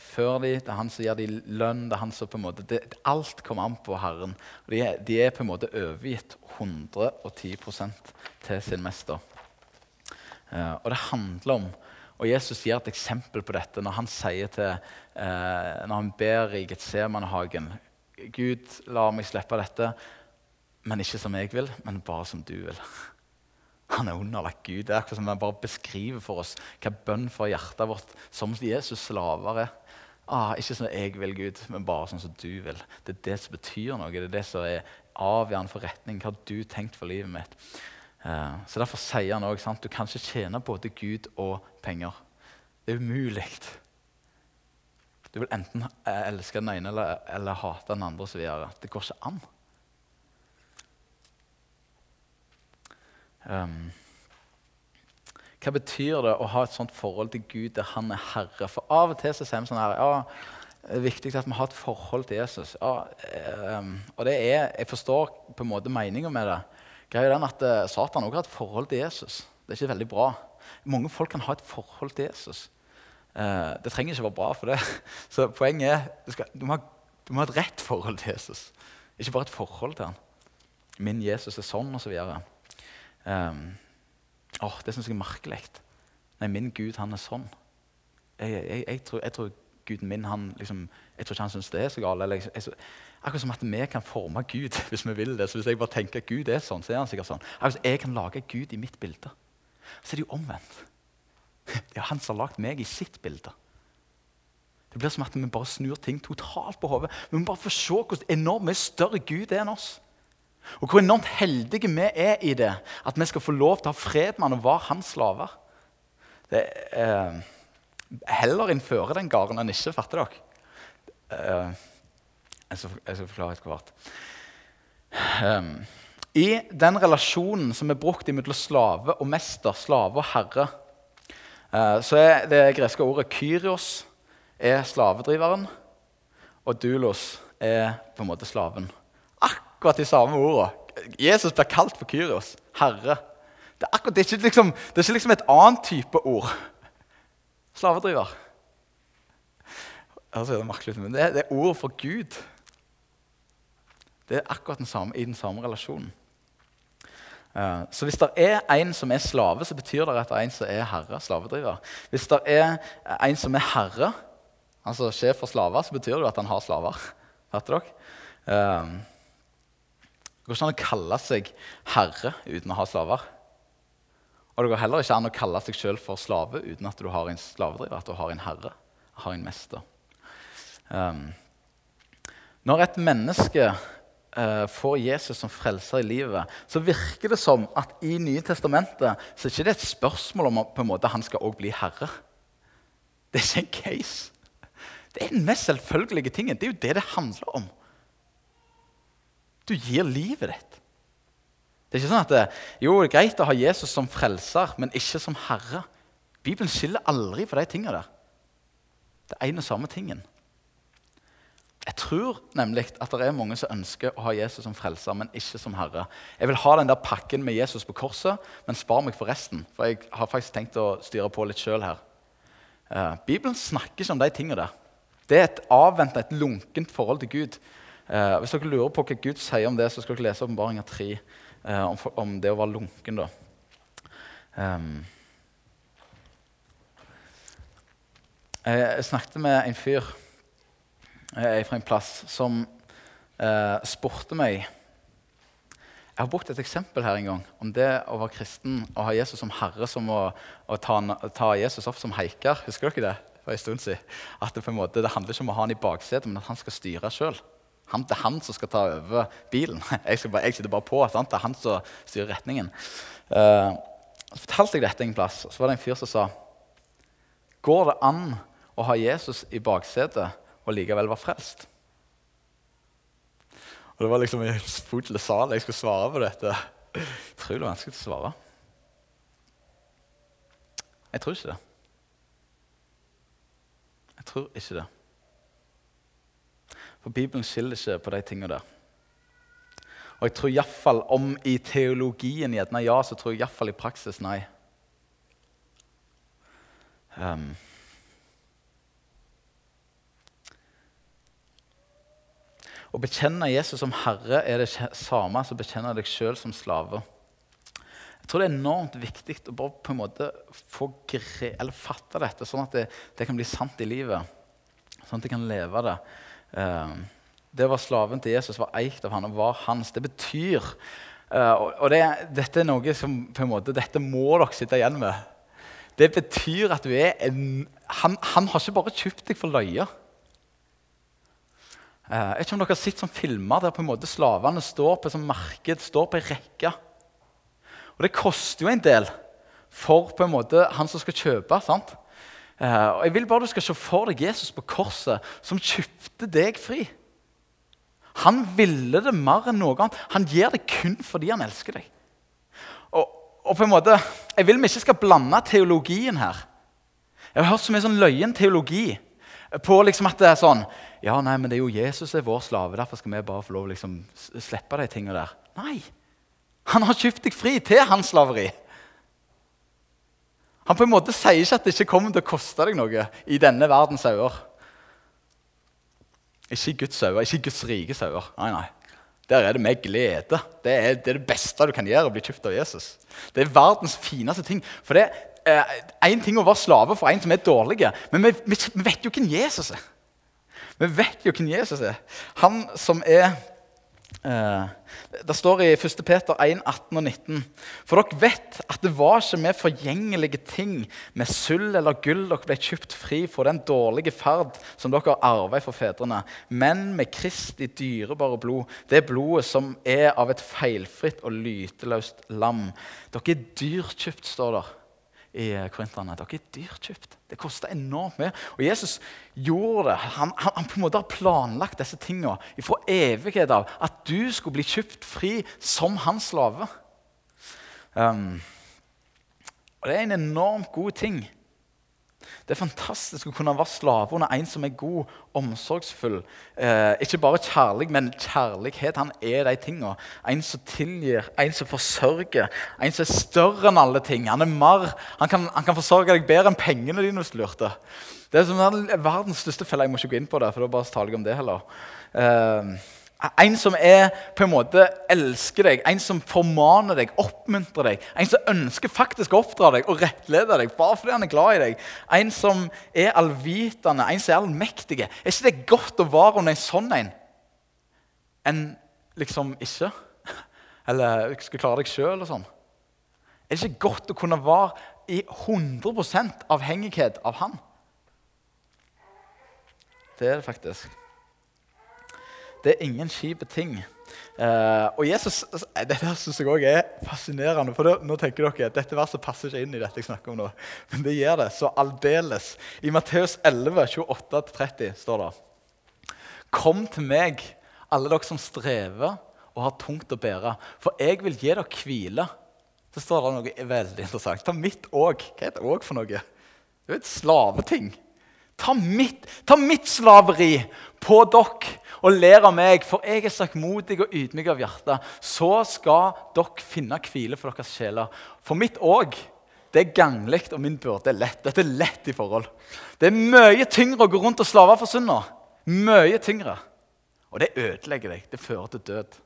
før de, det er han som gir de lønn. det er han som på en måte, det, Alt kommer an på Herren. De, er, de er på en måte overgitt 110% til sin mester. Uh, og det handler om og Jesus gir et eksempel på dette når han sier til, uh, når han ber i Getsemanhagen Gud, la meg slippe dette, men ikke som jeg vil, men bare som du vil. Han er underlagt Gud. Det er akkurat som han bare beskriver for oss hva bønn for hjertet vårt som Jesus slaver er. Ah, ikke sånn jeg vil, Gud, men bare sånn som du vil. Det er det som betyr noe. Det er det som er avgjørende for retning. Hva har du tenkt for livet mitt? Eh, så Derfor sier han òg du kan ikke tjene både Gud og penger. Det er umulig. Du vil enten elske den ene eller, eller hate den andre. Så videre. det går ikke an. Um, hva betyr det å ha et sånt forhold til Gud der han er herre? For av og til så sier vi sånn her ja, Det er viktig at vi har et forhold til Jesus. Ja, um, og det er, Jeg forstår på en måte meninga med det. Greia den at uh, Satan også har et forhold til Jesus. Det er ikke veldig bra. Mange folk kan ha et forhold til Jesus. Uh, det trenger ikke være bra for det. Så poenget er du, skal, du, må ha, du må ha et rett forhold til Jesus. Ikke bare et forhold til han. Min Jesus er sånn, og Så Um, oh, det syns jeg er merkelig. Nei, min Gud, han er sånn. Jeg, jeg, jeg, tror, jeg tror, Guden min han, liksom, jeg tror ikke han syns det er så galt. akkurat som at vi kan forme Gud hvis vi vil det. Så Hvis jeg bare tenker at Gud er sånn, så er han sikkert sånn. Akkurat som jeg kan lage Gud i mitt bilde. Så er det jo omvendt. Det er han som har lagd meg i sitt bilde. Det blir som at vi bare snur ting totalt på hodet. Vi må bare få se hvor enormt mye større Gud er enn oss. Og hvor enormt heldige vi er i det, at vi skal få lov til å ha fred med han og være hans slaver. Det eh, heller innføre den gården enn ikke, fatter dere? Eh, jeg, skal, jeg skal forklare etter hvert. Um, I den relasjonen som er brukt mellom slave og mester, slave og herre, uh, så er det greske ordet 'kyrios' er slavedriveren, og 'dulos' er på en måte slaven akkurat de samme ordene. Jesus blir kalt for Kyrios, herre. Det er, akkurat, det er, ikke, liksom, det er ikke liksom et annet type ord. Slavedriver. Det, er merkelig, men det, det er ord for Gud. Det er akkurat den samme, i den samme relasjonen. Uh, så hvis det er en som er slave, så betyr det at det er en som er herre. slavedriver. Hvis det er en som er herre, altså sjef for slaver, så betyr det at han har slaver. Hørte dere? Det går ikke an å kalle seg herre uten å ha slaver. Og det går heller ikke an å kalle seg sjøl for slave uten at du har en slavedriver, at du har en herre, har en mester. Um, når et menneske uh, får Jesus som frelser i livet, så virker det som at i Nye testamentet så er det ikke et spørsmål om på en måte, han skal også bli herre. Det er ikke en case. Det er den mest selvfølgelige tingen. Det er jo det det handler om. Du gir livet ditt. Det er ikke sånn at det, jo, det er greit å ha Jesus som frelser, men ikke som herre. Bibelen skiller aldri på de tingene der. Det er en og samme tingen. Jeg tror nemlig at det er mange som ønsker å ha Jesus som frelser, men ikke som herre. Jeg vil ha den der pakken med Jesus på korset, men spar meg for resten. For jeg har faktisk tenkt å styre på litt sjøl her. Uh, Bibelen snakker ikke om de tingene der. Det er et avventa, et lunkent forhold til Gud. Eh, hvis dere lurer på hva Gud sier om det, så skal dere lese Åpenbaringa 3 eh, om, om, det å være lunken. da. Um, jeg snakket med en fyr eh, fra en plass som eh, spurte meg Jeg har brukt et eksempel her en gang om det å være kristen og ha Jesus som herre som å, å ta, ta, Jesus opp som heiker. Husker dere det? for en stund siden? At det, på en måte, det handler ikke om å ha han i baksetet, men at han skal styre sjøl. Han, det er han som skal ta over bilen. Jeg, bare, jeg sitter bare på. Sant? Det er han som styrer retningen. Uh, så fortalte jeg dette en plass, og så var det en fyr som sa Går det an å ha Jesus i baksetet og likevel være frelst? Og Det var liksom en full sal jeg skulle svare på dette. Utrolig vanskelig å svare. Jeg tror ikke det. Jeg tror ikke det. For Bibelen skiller ikke på de tingene der. Og jeg tror iallfall om i teologien gjerne ja, så tror jeg iallfall i praksis nei. Um. Å bekjenne Jesus som herre er det samme som å bekjenne deg sjøl som slave. Jeg tror det er enormt viktig å bare på en måte få eller fatte dette, sånn at det, det kan bli sant i livet. Sånn at jeg kan leve det. Ehm, det var slaven til Jesus var eikt av han og var hans. Det betyr Eh, og det, dette er noe som på en måte, dette må dere sitte igjen med. Det betyr at du er en Han, han har ikke bare kjøpt deg for løye. Eh, jeg vet ikke om dere har sett sånn filmer der på en måte slavene står på et sånt marked, står på ei rekke. Og det koster jo en del for på en måte han som skal kjøpe. sant? Eh, og Jeg vil bare du skal se for deg Jesus på korset, som kjøpte deg fri. Han ville det mer enn noe annet. Han gir det kun fordi han elsker deg. Og, og på en måte, Jeg vil vi ikke skal blande teologien her. Jeg har hørt så mye sånn løyen teologi på liksom at det er sånn Ja, nei, men det er jo Jesus er vår slave, derfor skal vi bare få lov å liksom slippe de tingene der. Nei! Han har kjøpt deg fri til hans slaveri. Han på en måte sier ikke at det ikke kommer til å koste deg noe i denne verdens øyne. Ikke i Guds øyne, ikke i Guds rike øyne. Nei, nei. Der er det med glede. Det er, det er, det beste du kan gjøre, å bli kjøpt av Jesus. Det er verdens fineste ting. For det er én ting å være slave for en som er dårlig, men vi, vi, vet jo hvem Jesus er. Vi vet jo hvem Jesus er. Han som er Eh, det står i 1. Peter 1, 18 og 19.: For dere vet at det var ikke med forgjengelige ting, med sølv eller gull, dere ble kjøpt fri for den dårlige ferd som dere har arvet for fedrene, men med Kristi dyrebare blod, det blodet som er av et feilfritt og lyteløst lam. Dere er dyrkjøpt, står der i korinterne. Dere er dyrkjøpt. Det koster enormt mye. Og Jesus gjorde det. Han, han, han, på en måte har planlagt disse tingene fra evighet av. At du skulle bli kjøpt fri som hans slave. Um, og det er en enormt god ting. Det er fantastisk å kunne være slave under en som er god, omsorgsfull. Eh, ikke bare kjærlig, men kjærlighet. Han er de tingene. En som tilgir, en som forsørger. En som er større enn alle ting. Han er mer, han kan, han kan forsørge deg bedre enn pengene dine hvis du lurte. Det er som verdens største felle. Jeg må ikke gå inn på det, for da bare taler jeg om det heller. Eh, en som er, på en måte elsker deg, en som formaner deg, oppmuntrer deg. En som ønsker faktisk å oppdra deg og rettlede deg bare fordi han er glad i deg. En som er allvitende, en som er allmektig. Er ikke det godt å være under en sånn en enn liksom ikke? Eller skal klare deg sjøl og sånn? Er det ikke godt å kunne være i 100 avhengighet av han? Det er det faktisk. Det er ingen kjipe ting. Uh, og Jesus, Dette syns jeg òg er fascinerende. for det, Nå tenker dere dette verset passer ikke inn i dette jeg snakker om nå. Men det gjør det så aldeles. I Matteus 11, 28-30 står det Kom til meg, alle dere som strever og har tungt å bære, for jeg vil gi dere hvile. Så står det noe veldig interessant. Ta mitt òg. Hva er det òg for noe? Det er et slaveting. Ta mitt, ta mitt slaveri på dere og ler av meg, for jeg er saktmodig og ydmyk av hjerte. Så skal dere finne hvile for deres sjeler. For mitt òg, det er ganglig, og min byrde er lett. Dette er lett i forhold. Det er mye tyngre å gå rundt og slave for synda. Mye tyngre. Og det ødelegger deg. Det fører til død.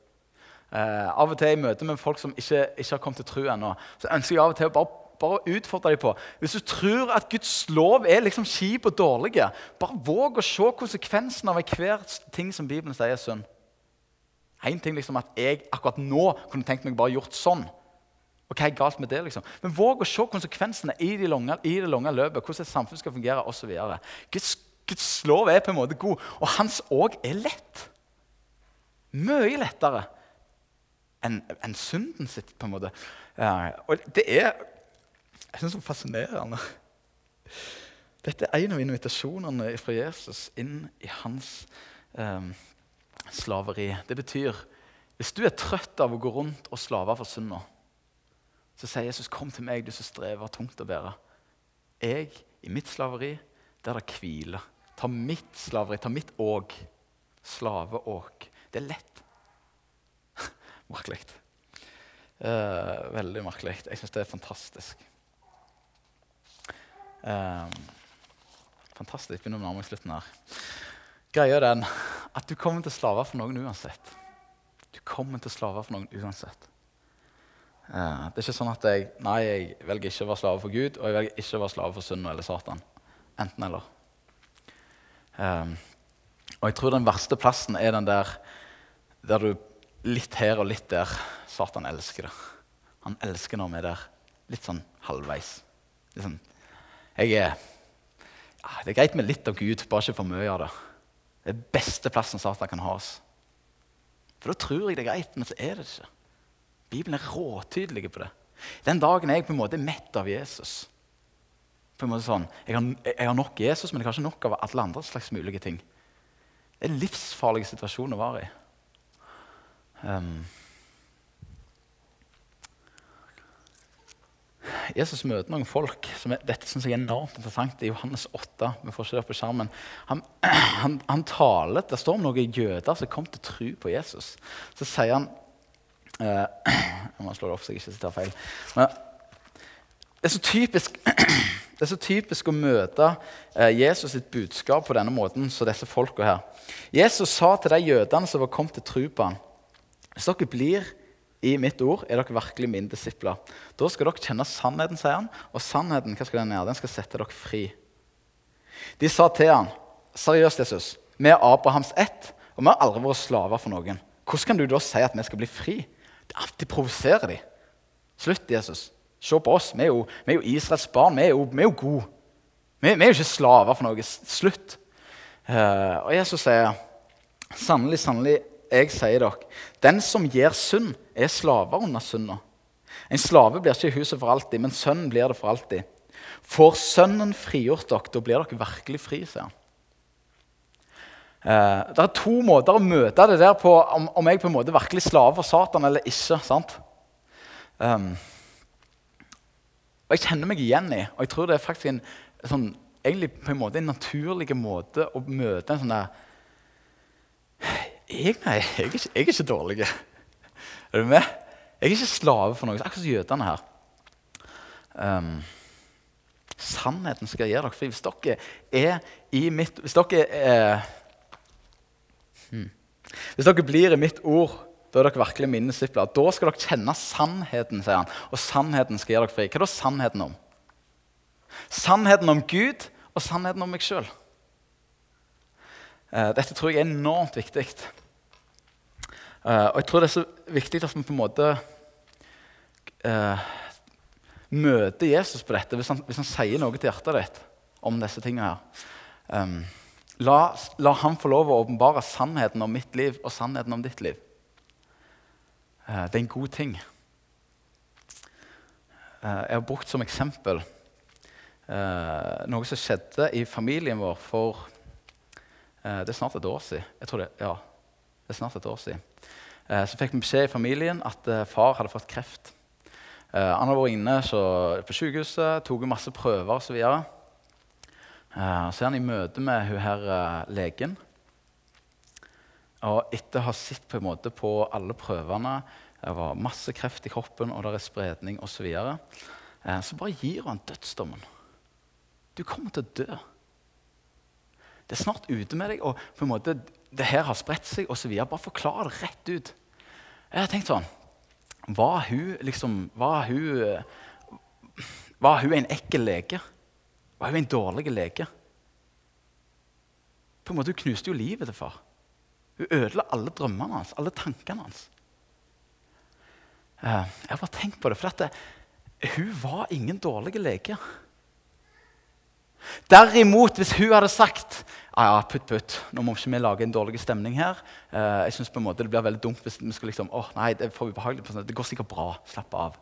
Eh, av og til i møte med folk som ikke, ikke har kommet til tro ennå, så ønsker jeg av og til å bare bare utfordre dem på. Hvis du tror at Guds lov er liksom kjip og dårlig, bare våg å se konsekvensen av hver ting som Bibelen sier er synd. Én ting liksom at jeg akkurat nå kunne tenkt meg bare gjort sånn. Og hva er galt med det? liksom? Men våg å se konsekvensene i, de lange, i det lange løpet. Hvordan et samfunn skal fungere osv. Guds, Guds lov er på en måte god, og hans òg er lett. Mye lettere enn en synden sitt. på en måte. Uh, og det er jeg synes det er fascinerende. Dette er en av invitasjonene fra Jesus inn i hans eh, slaveri. Det betyr hvis du er trøtt av å gå rundt og slave for synda, så sier Jesus, 'Kom til meg, du som strever tungt å bære.' Jeg, i mitt slaveri, der det hviler. Ta mitt slaveri, ta mitt åk. Slaveåk. Det er lett. merkelig. Eh, veldig merkelig. Jeg syns det er fantastisk. Um, fantastisk. Begynner å nærme meg slutten her. Greia er den at du kommer til å slave for noen uansett. Du kommer til å slave for noen uansett. Eh, det er ikke sånn at jeg nei, jeg velger ikke å være slave for Gud og jeg velger ikke å være slave for synd eller Satan. Enten eller. Um, og jeg tror den verste plassen er den der der du litt her og litt der Satan elsker det. Han elsker når vi er der litt sånn halvveis. Litt sånn, jeg er, det er greit med litt av Gud, bare ikke for mye av det. Det er beste plassen Satan kan ha oss. For da tror jeg det er greit, men så er det ikke. Bibelen er råtydelig på det. Den dagen er jeg på en måte mett av Jesus på en måte sånn, jeg har, jeg har nok Jesus, men jeg har ikke nok av alle andre slags mulige ting. Det er en livsfarlig situasjon å være i. Um, Jesus møter noen folk som er, Dette synes jeg er enormt interessant. I Johannes 8 vi får ikke det på skjermen, han, han, han taler, Det står om noen jøder som kom til tro på Jesus. Så sier han eh, Jeg må slå det opp så jeg ikke sitter feil. Men det er så typisk det er så typisk å møte eh, Jesus sitt budskap på denne måten som disse folka her. Jesus sa til de jødene som var kommet til tro på ham, hvis dere blir i mitt ord, er dere virkelig mine disipler. Da skal dere kjenne sannheten, sier han, og sannheten hva skal den gjøre? Den skal sette dere fri. De sa til han, seriøst, Jesus, vi er Abrahams ett, og vi har aldri vært slaver for noen. Hvordan kan du da si at vi skal bli fri? Det alltid provoserer de. Slutt, Jesus. Se på oss. Vi er jo, vi er jo Israels barn. Vi er jo, jo gode. Vi, vi, er jo ikke slaver for noe. Slutt. Uh, og Jesus sier, sannelig, sannelig, jeg sier dere, den som gir synd, er slaver under synda. En slave blir ikke i huset for alltid, men sønnen blir det for alltid. Får Sønnen frigjort dere, da blir dere virkelig fri, sier han. Eh, det er to måter å møte det der på, om, om jeg på en måte virkelig slaver Satan eller ikke. sant? Um, og Jeg kjenner meg igjen i og jeg tror det er faktisk en, sånn, egentlig på en måte en naturlig måte å møte en sånn der jeg, Nei, jeg er, ikke, jeg er ikke dårlig. Er du med? Jeg er ikke slave for noe. Akkurat som jødene her. Um, sannheten skal gjøre dere fri. Hvis dere er i mitt Hvis dere er hmm, Hvis dere blir i mitt ord da er dere virkelig mine disipler. Da skal dere kjenne sannheten, sier han. Og sannheten skal gjøre dere fri. Hva er da sannheten om? Sannheten om Gud og sannheten om meg sjøl. Eh, dette tror jeg er enormt viktig. Eh, og jeg tror det er så viktig at vi på en måte uh, møter Jesus på dette hvis han, hvis han, sier noe til hjertet ditt om disse tingene her. Um, la, la han få lov å åpenbare sannheten om mitt liv og sannheten om ditt liv. Uh, det er en god ting. Uh, jeg har brukt som eksempel uh, noe som skjedde i familien vår for Det er snart et år siden. Jeg tror det, ja, det er snart et år siden. Så fikk vi beskjed i familien at far hadde fått kreft. Han hadde vært inne på sykehuset, tok masse prøver osv. Så, videre. så er han i møte med hun her legen. Og etter å ha sett på, måte på alle prøvene Det var masse kreft i kroppen, og det er spredning osv. Så, videre, eh, så bare gir han dødsdommen. Du kommer til å dø. Det er snart ute med deg, og på en måte, det her har spredt seg osv. Bare forklar det rett ut. Jeg har tenkt sånn Var hun liksom Var hun, var hun en ekkel lege? Var hun en dårlig lege? På en måte, Hun knuste jo livet til far. Hun ødela alle drømmene hans, alle tankene hans. Eh, jeg har bare tenkt på det, for at hun var ingen dårlig lege. Derimot, hvis hun hadde sagt ja, ja, putt, putt, nå må ikke vi lage en dårlig stemning her. Uh, jeg synes på en måte Det blir veldig dumt hvis vi skal liksom åh, nei, det er for ubehagelig. Det går sikkert bra. Slapp av.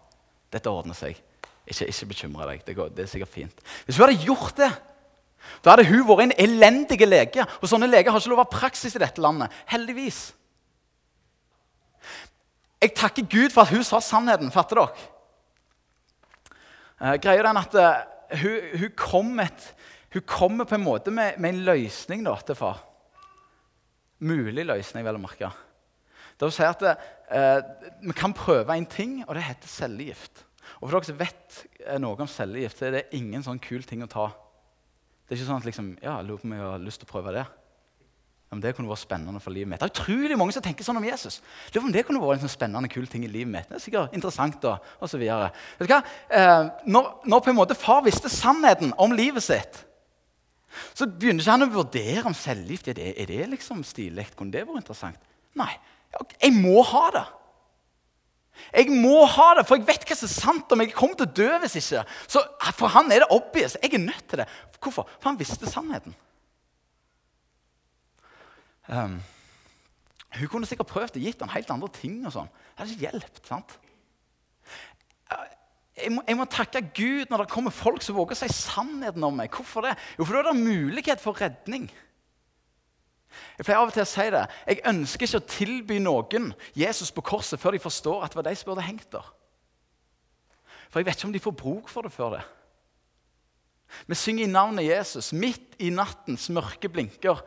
Dette ordner seg. Ikke, ikke bekymre deg. Det, går, det er sikkert fint. Hvis hun hadde gjort det, da hadde hun vært en elendig lege. Og sånne leger har ikke lov ha praksis i dette landet. Heldigvis. Jeg takker Gud for at hun sa sannheten. Fatter dere? Uh, greia den at uh, hun, hun, kom et, hun, kommer på en måte med, med en løsning da, til far. Mulig løsning, vel å merke. Det vil si at eh, Vi kan prøve en ting, og det heter cellegift. Og for dere som vet noe om cellegift, så er det ingen sånn kul ting å ta. Det er ikke sånn at liksom, ja, lurer på om jeg har lyst til å prøve det. Men det kunne vært spennende for livet mitt. Det er utrolig mange som tenker sånn om Jesus. Lurer om det kunne vært en sånn spennende, kul ting i livet mitt. Det er sikkert interessant da, og så videre. Vet du hva? Eh, når, når, på en måte far visste sannheten om livet sitt, så begynner ikke han å vurdere om cellegift er det, er det liksom stilig. Kunne det vært interessant? Nei. Jeg må ha det. Jeg må ha det, for jeg vet hva som er sant om jeg kommer til å dø hvis ikke. Så For han er det obvious. Jeg er nødt til det. Hvorfor? For han visste sannheten. Um, hun kunne sikkert prøvd å gitt han helt andre ting. og sånn. Det hadde ikke hjulpet. Jeg må, jeg må, takke Gud når det kommer folk som våger å si sannheten om meg. Hvorfor det? Jo, for da er det mulighet for redning. Jeg pleier av og til å si det. Jeg ønsker ikke å tilby noen Jesus på korset før de forstår at det var de som burde hengt der. For jeg vet ikke om de får bruk for det før det. Vi synger i navnet Jesus. Midt i nattens mørke blinker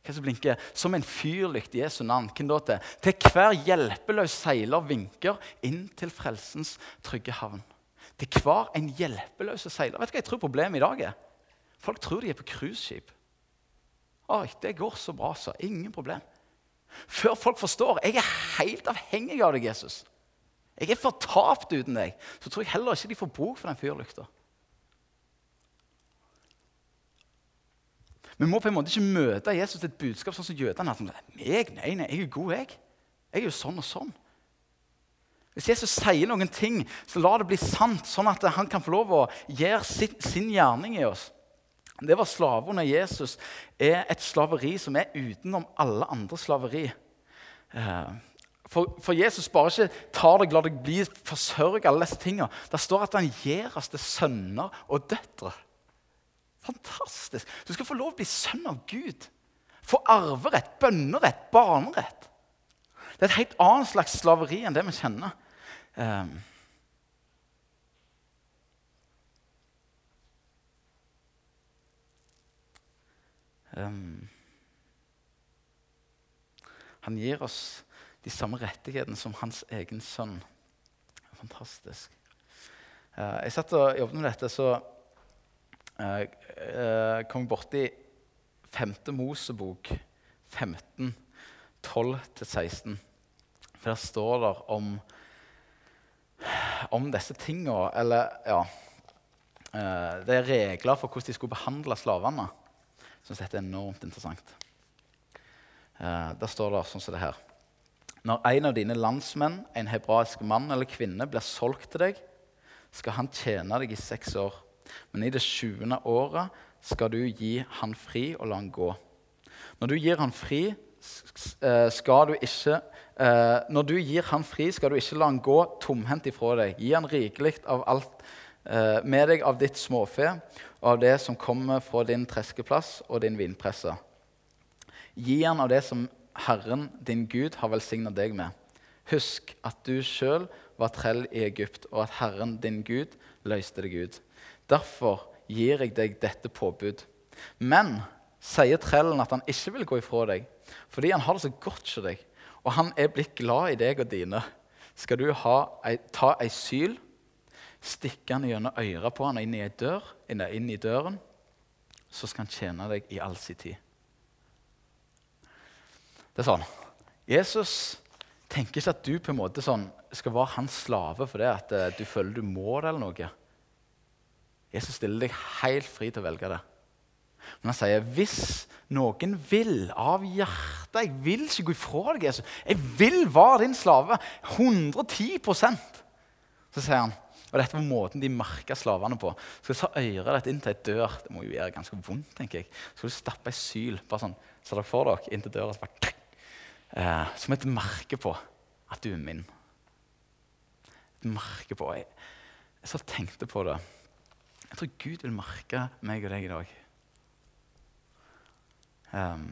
hva som blinker? Som en fyrlykt i Jesu navn. Hvem da til? Til hver hjelpeløs seiler vinker inn til frelsens trygge havn. Til hver en hjelpeløs seiler. Vet du hva jeg tror problemet i dag er? Folk tror de er på cruiseskip. Oi, det går så bra, så. Ingen problem. Før folk forstår jeg er helt avhengig av deg, Jesus. Jeg er fortapt uten deg. Så tror jeg heller ikke de får bruk for den fyrlykta. Vi må på en måte ikke møte Jesus til et budskap sånn som jødene. Meg? Nei, nei, jeg er god, jeg. Jeg er jo sånn og sånn. Hvis Jesus sier noen ting, så la det bli sant, sånn at han kan få lov å gjøre sin, sin gjerning i oss. Det var slave under Jesus er et slaveri som er utenom alle andre slaveri. Eh, for, for, Jesus bare ikke tar deg, lar deg bli forsørget, alle disse tingene. Det står at han gir oss til sønner og døtre. Fantastisk! Du skal få lov å bli sønn av Gud. Få arverett, bønnerett, barnerett. Det er et helt annet slags slaveri enn det vi kjenner. Um, um, han gir oss de samme rettighetene som hans egen sønn. Fantastisk. Uh, jeg satt og jobbet med dette, så uh, uh, kom borti 5. Mosebok 15, 12-16. For der står det om, om disse tinga Eller, ja uh, Det er regler for hvordan de skulle behandle slavene. Jeg syns dette er enormt interessant. Uh, der står det sånn som det her. Når en av dine landsmenn, en hebraisk mann eller kvinne, blir solgt til deg, skal han tjene deg i seks år. Men i det sjuende året skal du gi han fri og la han gå. Når du gir han fri, eh, skal du ikke eh, Når du gir han fri, skal du ikke la han gå tomhendt ifra deg. Gi han rikelig av alt eh, med deg av ditt småfe og av det som kommer fra din treskeplass og din vinpresse. Gi han av det som Herren din Gud har velsigna deg med. Husk at du sjøl var trell i Egypt, og at Herren din Gud løste deg ut. Derfor gir jeg deg dette påbud. Men sier trellen at han ikke vil gå ifra deg, fordi han har det så godt hos deg, og han er blitt glad i deg og dine, skal du ei, ta ei syl, stikke han gjennom øret på han og inn i, dør, inn, inn i døren, så skal han tjene deg i all sin tid. Det er sånn. Jesus tenker ikke at du på en måte sånn, skal være hans slave fordi at uh, du føler du må det. eller noe. Jesus stiller deg helt fri til å velge det. Men han sier hvis noen vil av hjertet Jeg vil ikke gå ifra deg, Jesus. Jeg vil være din slave. 110% Så sier han, og dette var måten de merka slavene på. Skal du ta øret ditt inn til ei dør Det må jo gjøre ganske vondt. tenker jeg. Skal du stappe ei syl bare sånn, så dere får dere inn til døra, så bare, eh, som et merke på at du er min. Et merke på Jeg, jeg så tenkte på det. Jeg tror Gud vil merke meg og deg i dag. Um,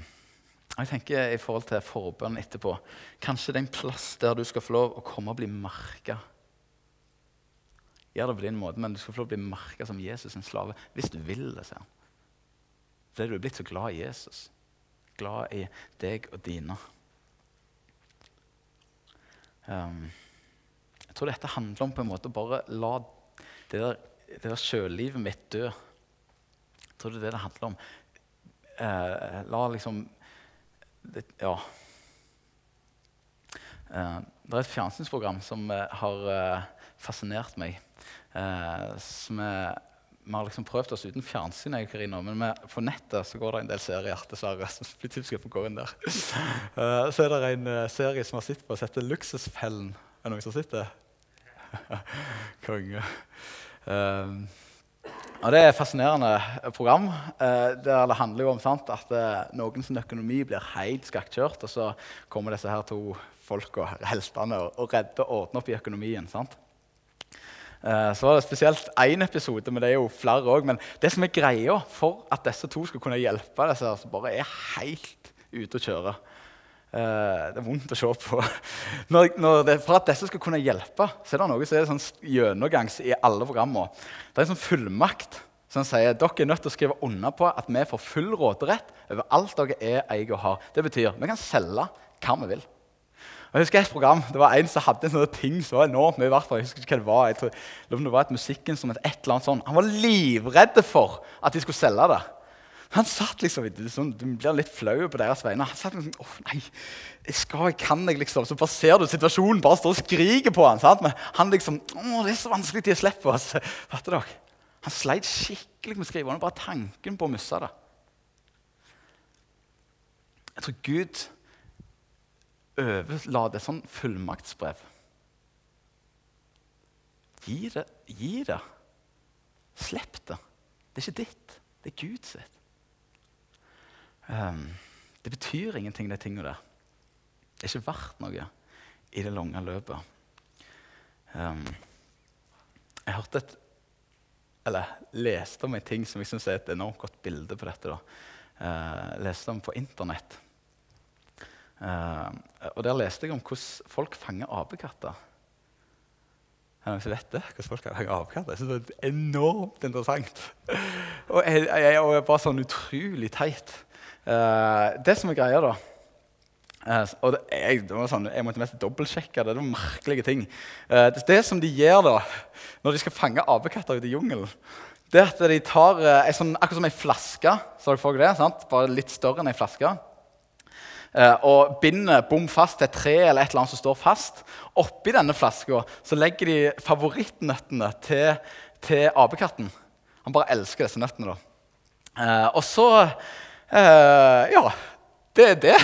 jeg tenker i forhold til forbønn etterpå Kanskje det er en plass der du skal få lov å komme og bli merka. Gjør det på din måte, men du skal få lov å bli merka som Jesus' en slave hvis du vil det. sier han. Fordi du er blitt så glad i Jesus. Glad i deg og dine. Um, jeg tror dette handler om på en måte å bare la det der det der sjøllivet mitt dø. Jeg tror det er det det handler om. Eh, la liksom det, Ja. Eh, det er et fjernsynsprogram som eh, har eh, fascinert meg. Eh, som er, vi har liksom prøvd oss uten fjernsyn, jeg, Karina, men med, på nettet så går det en del serier. dessverre, som blir gå inn der. Uh, så er det en serie som har sett på, som heter Luksusfellen. Er det noen som sitter? Konge. Um, og Det er et fascinerende program. Eh, Det handler jo om sant, at eh, noens økonomi blir helt skakkjørt, og så kommer disse her to folka, heltene, og, og redder og ordner opp i økonomien. sant? Eh, så var det spesielt én episode, men det er jo flere òg. Men det som er greia for at disse to skal kunne hjelpe disse her som bare er helt ute å kjøre eh, Det er vondt å se på. Når, når det, for at disse skal kunne hjelpe, så er det noe som er sånn gjennomgangs i alle programmer. Det er en sånn fullmakt som sier dere er nødt til å skrive under på at vi får full råderett over alt dere er, eier og har. Det betyr vi kan selge hva vi vil. Jeg husker et program, Det var en som hadde en sånn ting så enormt mye. Jeg husker ikke hva det var. Jeg tror, det var et musikkinstrument. et eller annet sånt. Han var livredd for at de skulle selge det. Han satt liksom, sånn, Du blir litt flau på deres vegne. Han satt liksom, oh, nei, skal, kan jeg liksom, Så bare ser du situasjonen, bare står og skriker på han, sant? Men han liksom å, det er så vanskelig til å slippe oss. Fatter dere? Han sleit skikkelig med skriverne. Bare tanken på å miste det. Jeg tror Gud overlate et sånn fullmaktsbrev. Gi det. Gi det. Slipp det. Det er ikke ditt. Det er Gud sitt. Um, det betyr ingenting, de tingene der. Det er ikke verdt noe i det lange løpet. Um, jeg hørte et Eller leste om en ting som jeg syns er et enormt godt bilde på dette. Uh, leste om på Internett. Uh, og Der leste jeg om hvordan folk fanger apekatter. Er det noen som vet det? Hvordan folk fanger apekatter? Jeg synes Det er enormt interessant. og jeg, jeg, og bare sånn utrolig teit. Uh, det som er greia, da uh, og det, jeg, det sånn, jeg, måtte mest dobbeltsjekke det. Det var merkelige ting. Det, det, som de gjør da, når de skal fange apekatter ute i jungelen, det er at de tar sånn, akkurat som ei flaske. Så dere får det, sant? Bare litt større enn ei flaske. Eh, og binder bom fast til et tre eller et eller annet som står fast. Oppi denne flaska legger de favorittnøttene til, til apekatten. Han bare elsker disse nøttene. da. Eh, og så eh, Ja, det er det.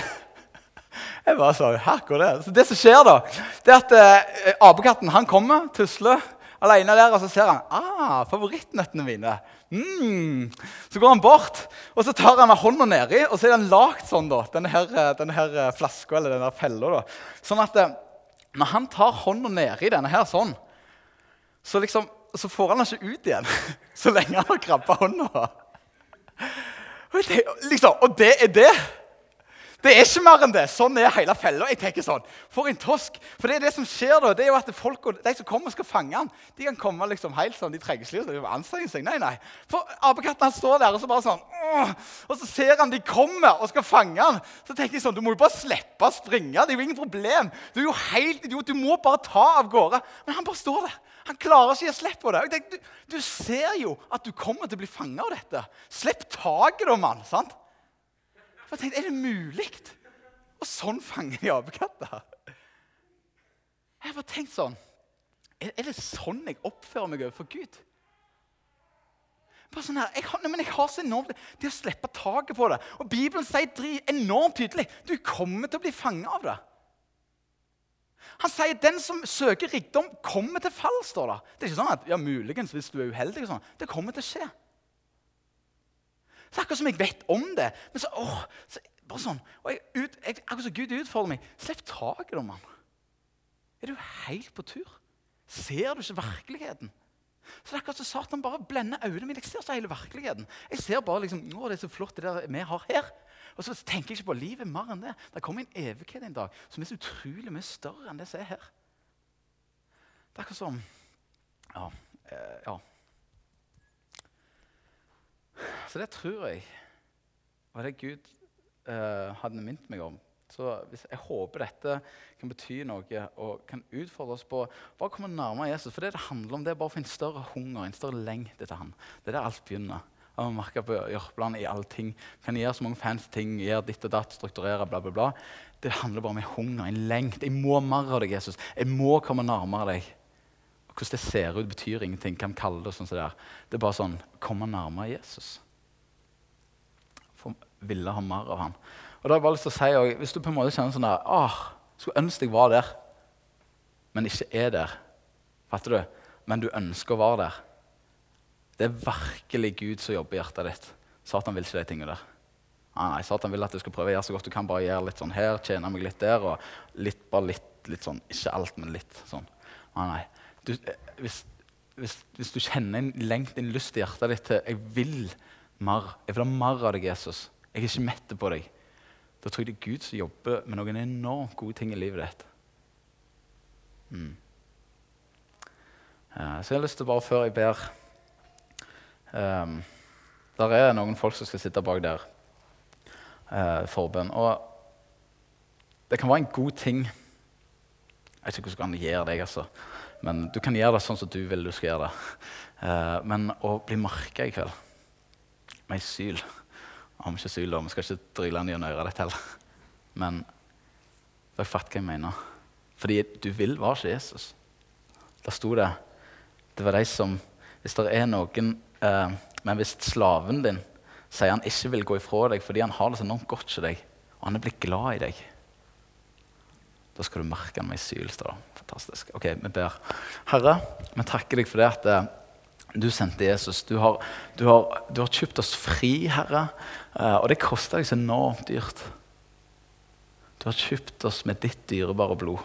Jeg bare sa, her går det. Så det som skjer, da, det er at apekatten han kommer, tusler alene der, og så ser han ah, favorittnøttene mine. Mm. Så går han bort, og så tar han med hånda nedi, og så er den lagd sånn, da, denne, her, denne her eh, flaska eller denne fella. Sånn at eh, når han tar hånda nedi denne her sånn, så, liksom, så får han den ikke ut igjen så lenge han har krabba hånda. Liksom, og det er det. Det er ikke mer enn det. Sånn er hele fella. Jeg tenker sånn, For en tosk. For det er det som skjer da, det er jo at folk, de som kommer og skal fange han, de kan komme liksom helt sånn, de trenger ikke anstrenge seg. Nei, nei. For apekatten han står der og så bare sånn Og så ser han de kommer og skal fange han. Så tenker jeg sånn, Du må jo bare slippe å springe. Det er jo ingen problem. Du er jo helt idiot. Du må bare ta av gårde. Men han bare står der. Han klarer ikke å gi slipp på det. Tenkte, du, du, ser jo at du kommer til å bli fanga av dette. Slipp taket, da, mann. sant? Jeg tenkte, Er det mulig? Og sånn fanger de apekatter. Jeg har bare tenkt sånn er, er, det sånn jeg oppfører meg overfor Gud? Bare sånn her, jeg har, men jeg har så enormt Det å slippe taket på det. Og Bibelen sier enormt tydelig du kommer til å bli fanget av det. Han sier den som søker rikdom, kommer til fall. står Det Det er ikke sånn at ja, muligens hvis du er uheldig. Sånn. Det kommer til å skje. Så akkurat som jeg vet om det. Men så, åh, så bare sånn, og jeg, ut, jeg, Akkurat som Gud utfordrer meg. Slipp taket, da, mann. Er du helt på tur? Ser du ikke virkeligheten? Så det er akkurat som Satan bare blender øynene mine. Jeg ser ikke hele virkeligheten. Jeg ser bare liksom, å, det er så flott det der vi har her. Og så tenker jeg ikke på livet mer enn det. Det kommer en evighet en dag som er så utrolig mye større enn det som er her. Det er akkurat som Ja. Eh, ja. Så det tror jeg var det Gud eh, hadde minnet meg om. Så Jeg håper dette kan bety noe og kan utfordre oss på bare komme nærmere Jesus. For det det handler om, det er bare å få en større hunger, en større lengte til han. Det er der alt begynner. Man merker på Jørpeland i alle ting. Kan gjøre så mange fancy ting, gjøre ditt og datt, strukturere, bla, bla, bla. Det handler bare om en hunger, en lengt. Jeg må mer av deg, Jesus. Jeg må komme nærmere deg. Og Hvordan det ser ut, betyr ingenting. Hva vi kaller det sånn som det er. Det er bare sånn Komme nærmere Jesus For ville ha mer av han. Og da har jeg bare lyst til å si, Hvis du på en måte kjenner sånn der, åh, skulle ønske jeg var der men ikke er der. Fatter du? Men du ønsker å være der. Det er virkelig Gud som jobber i hjertet ditt. Satan vil ikke de tingene der. Nei, nei, Satan vil at du skal prøve å gjøre så godt du kan. bare gjøre litt sånn her, tjene meg litt der, og litt, bare litt, litt sånn, Ikke alt, men litt sånn. Nei, nei. Du, eh, hvis, hvis, hvis, du kjenner en lengt en lyst i hjertet ditt til jeg vil mer, jeg vil ha mer av deg, Jesus, jeg er ikke mett på deg, da tror jeg det er Gud som jobber med noen enormt gode ting i livet ditt. Mm. Uh, så jeg har lyst til bare, før jeg ber um, Der er noen folk som skal sitte bak der. Uh, forbønn. Og det kan være en god ting Jeg vet ikke hvordan du kan gjøre det, altså. men du kan gjøre det sånn som du vil du skal gjøre det. Uh, men å bli merka i kveld med ei syl Om ikke syl, da? Vi skal ikke dryle den gjennom øret ditt heller. Men dere fatter hva jeg mener. Fordi du vil være ikke Jesus. Der sto det det var de som Hvis det er noen eh, Men hvis slaven din sier han ikke vil gå ifra deg fordi han har det så enormt godt til deg, og han er blitt glad i deg, da skal du merke han med syl. Fantastisk. Ok, vi ber. Herre, vi takker deg for det at eh, du sendte Jesus. Du har, du, har, du har, kjøpt oss fri, Herre. Eh, og det kosta deg så enormt dyrt. Du har kjøpt oss med ditt dyrebare blod.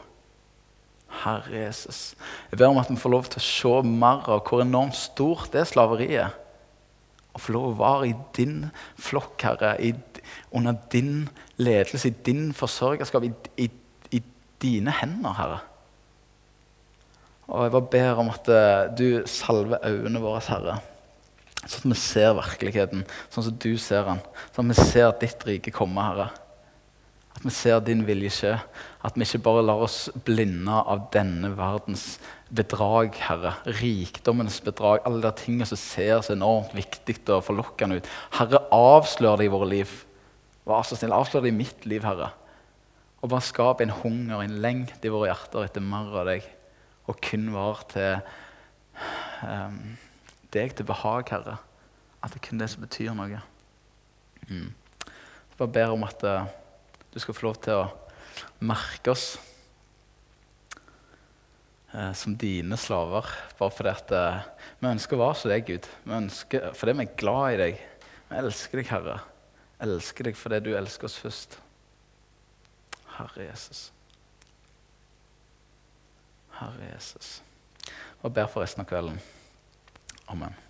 Herre Jesus. Jeg ber om at vi får lov til å se mer av hvor enormt stort det slaveriet Å få lov å være i din flokk, Herre, i, under din ledelse, i din forsørgerskap, i, i, i, dine hender, Herre. Og jeg bare ber om at uh, du salver øynene våre, Herre. Sånn at vi ser virkeligheten sånn som du ser den. Sånn at vi ser ditt rike komme, Herre. At vi ser din vilje skje. At vi ikke bare lar oss blinde av denne verdens bedrag, Herre. Rikdommens bedrag. Alle de tingene som ser så enormt viktig og forlokkende ut. Herre, avslør det i våre liv. Vær så snill, avslør det i mitt liv, Herre. Og bare skap en hunger, en lengt i våre hjerter etter mer av deg. Og kun var til um, deg til behag, Herre. At det er kun det som betyr noe. Mm. Bare ber om at uh, du skal få lov til å merke oss eh, som dine slaver. Bare fordi at, eh, vi ønsker å være som deg, Gud. Vi ønsker, fordi vi er glad i deg. Vi elsker deg, Herre. Elsker deg fordi du elsker oss først. Herre Jesus. Herre Jesus. Og ber for resten av kvelden. Amen.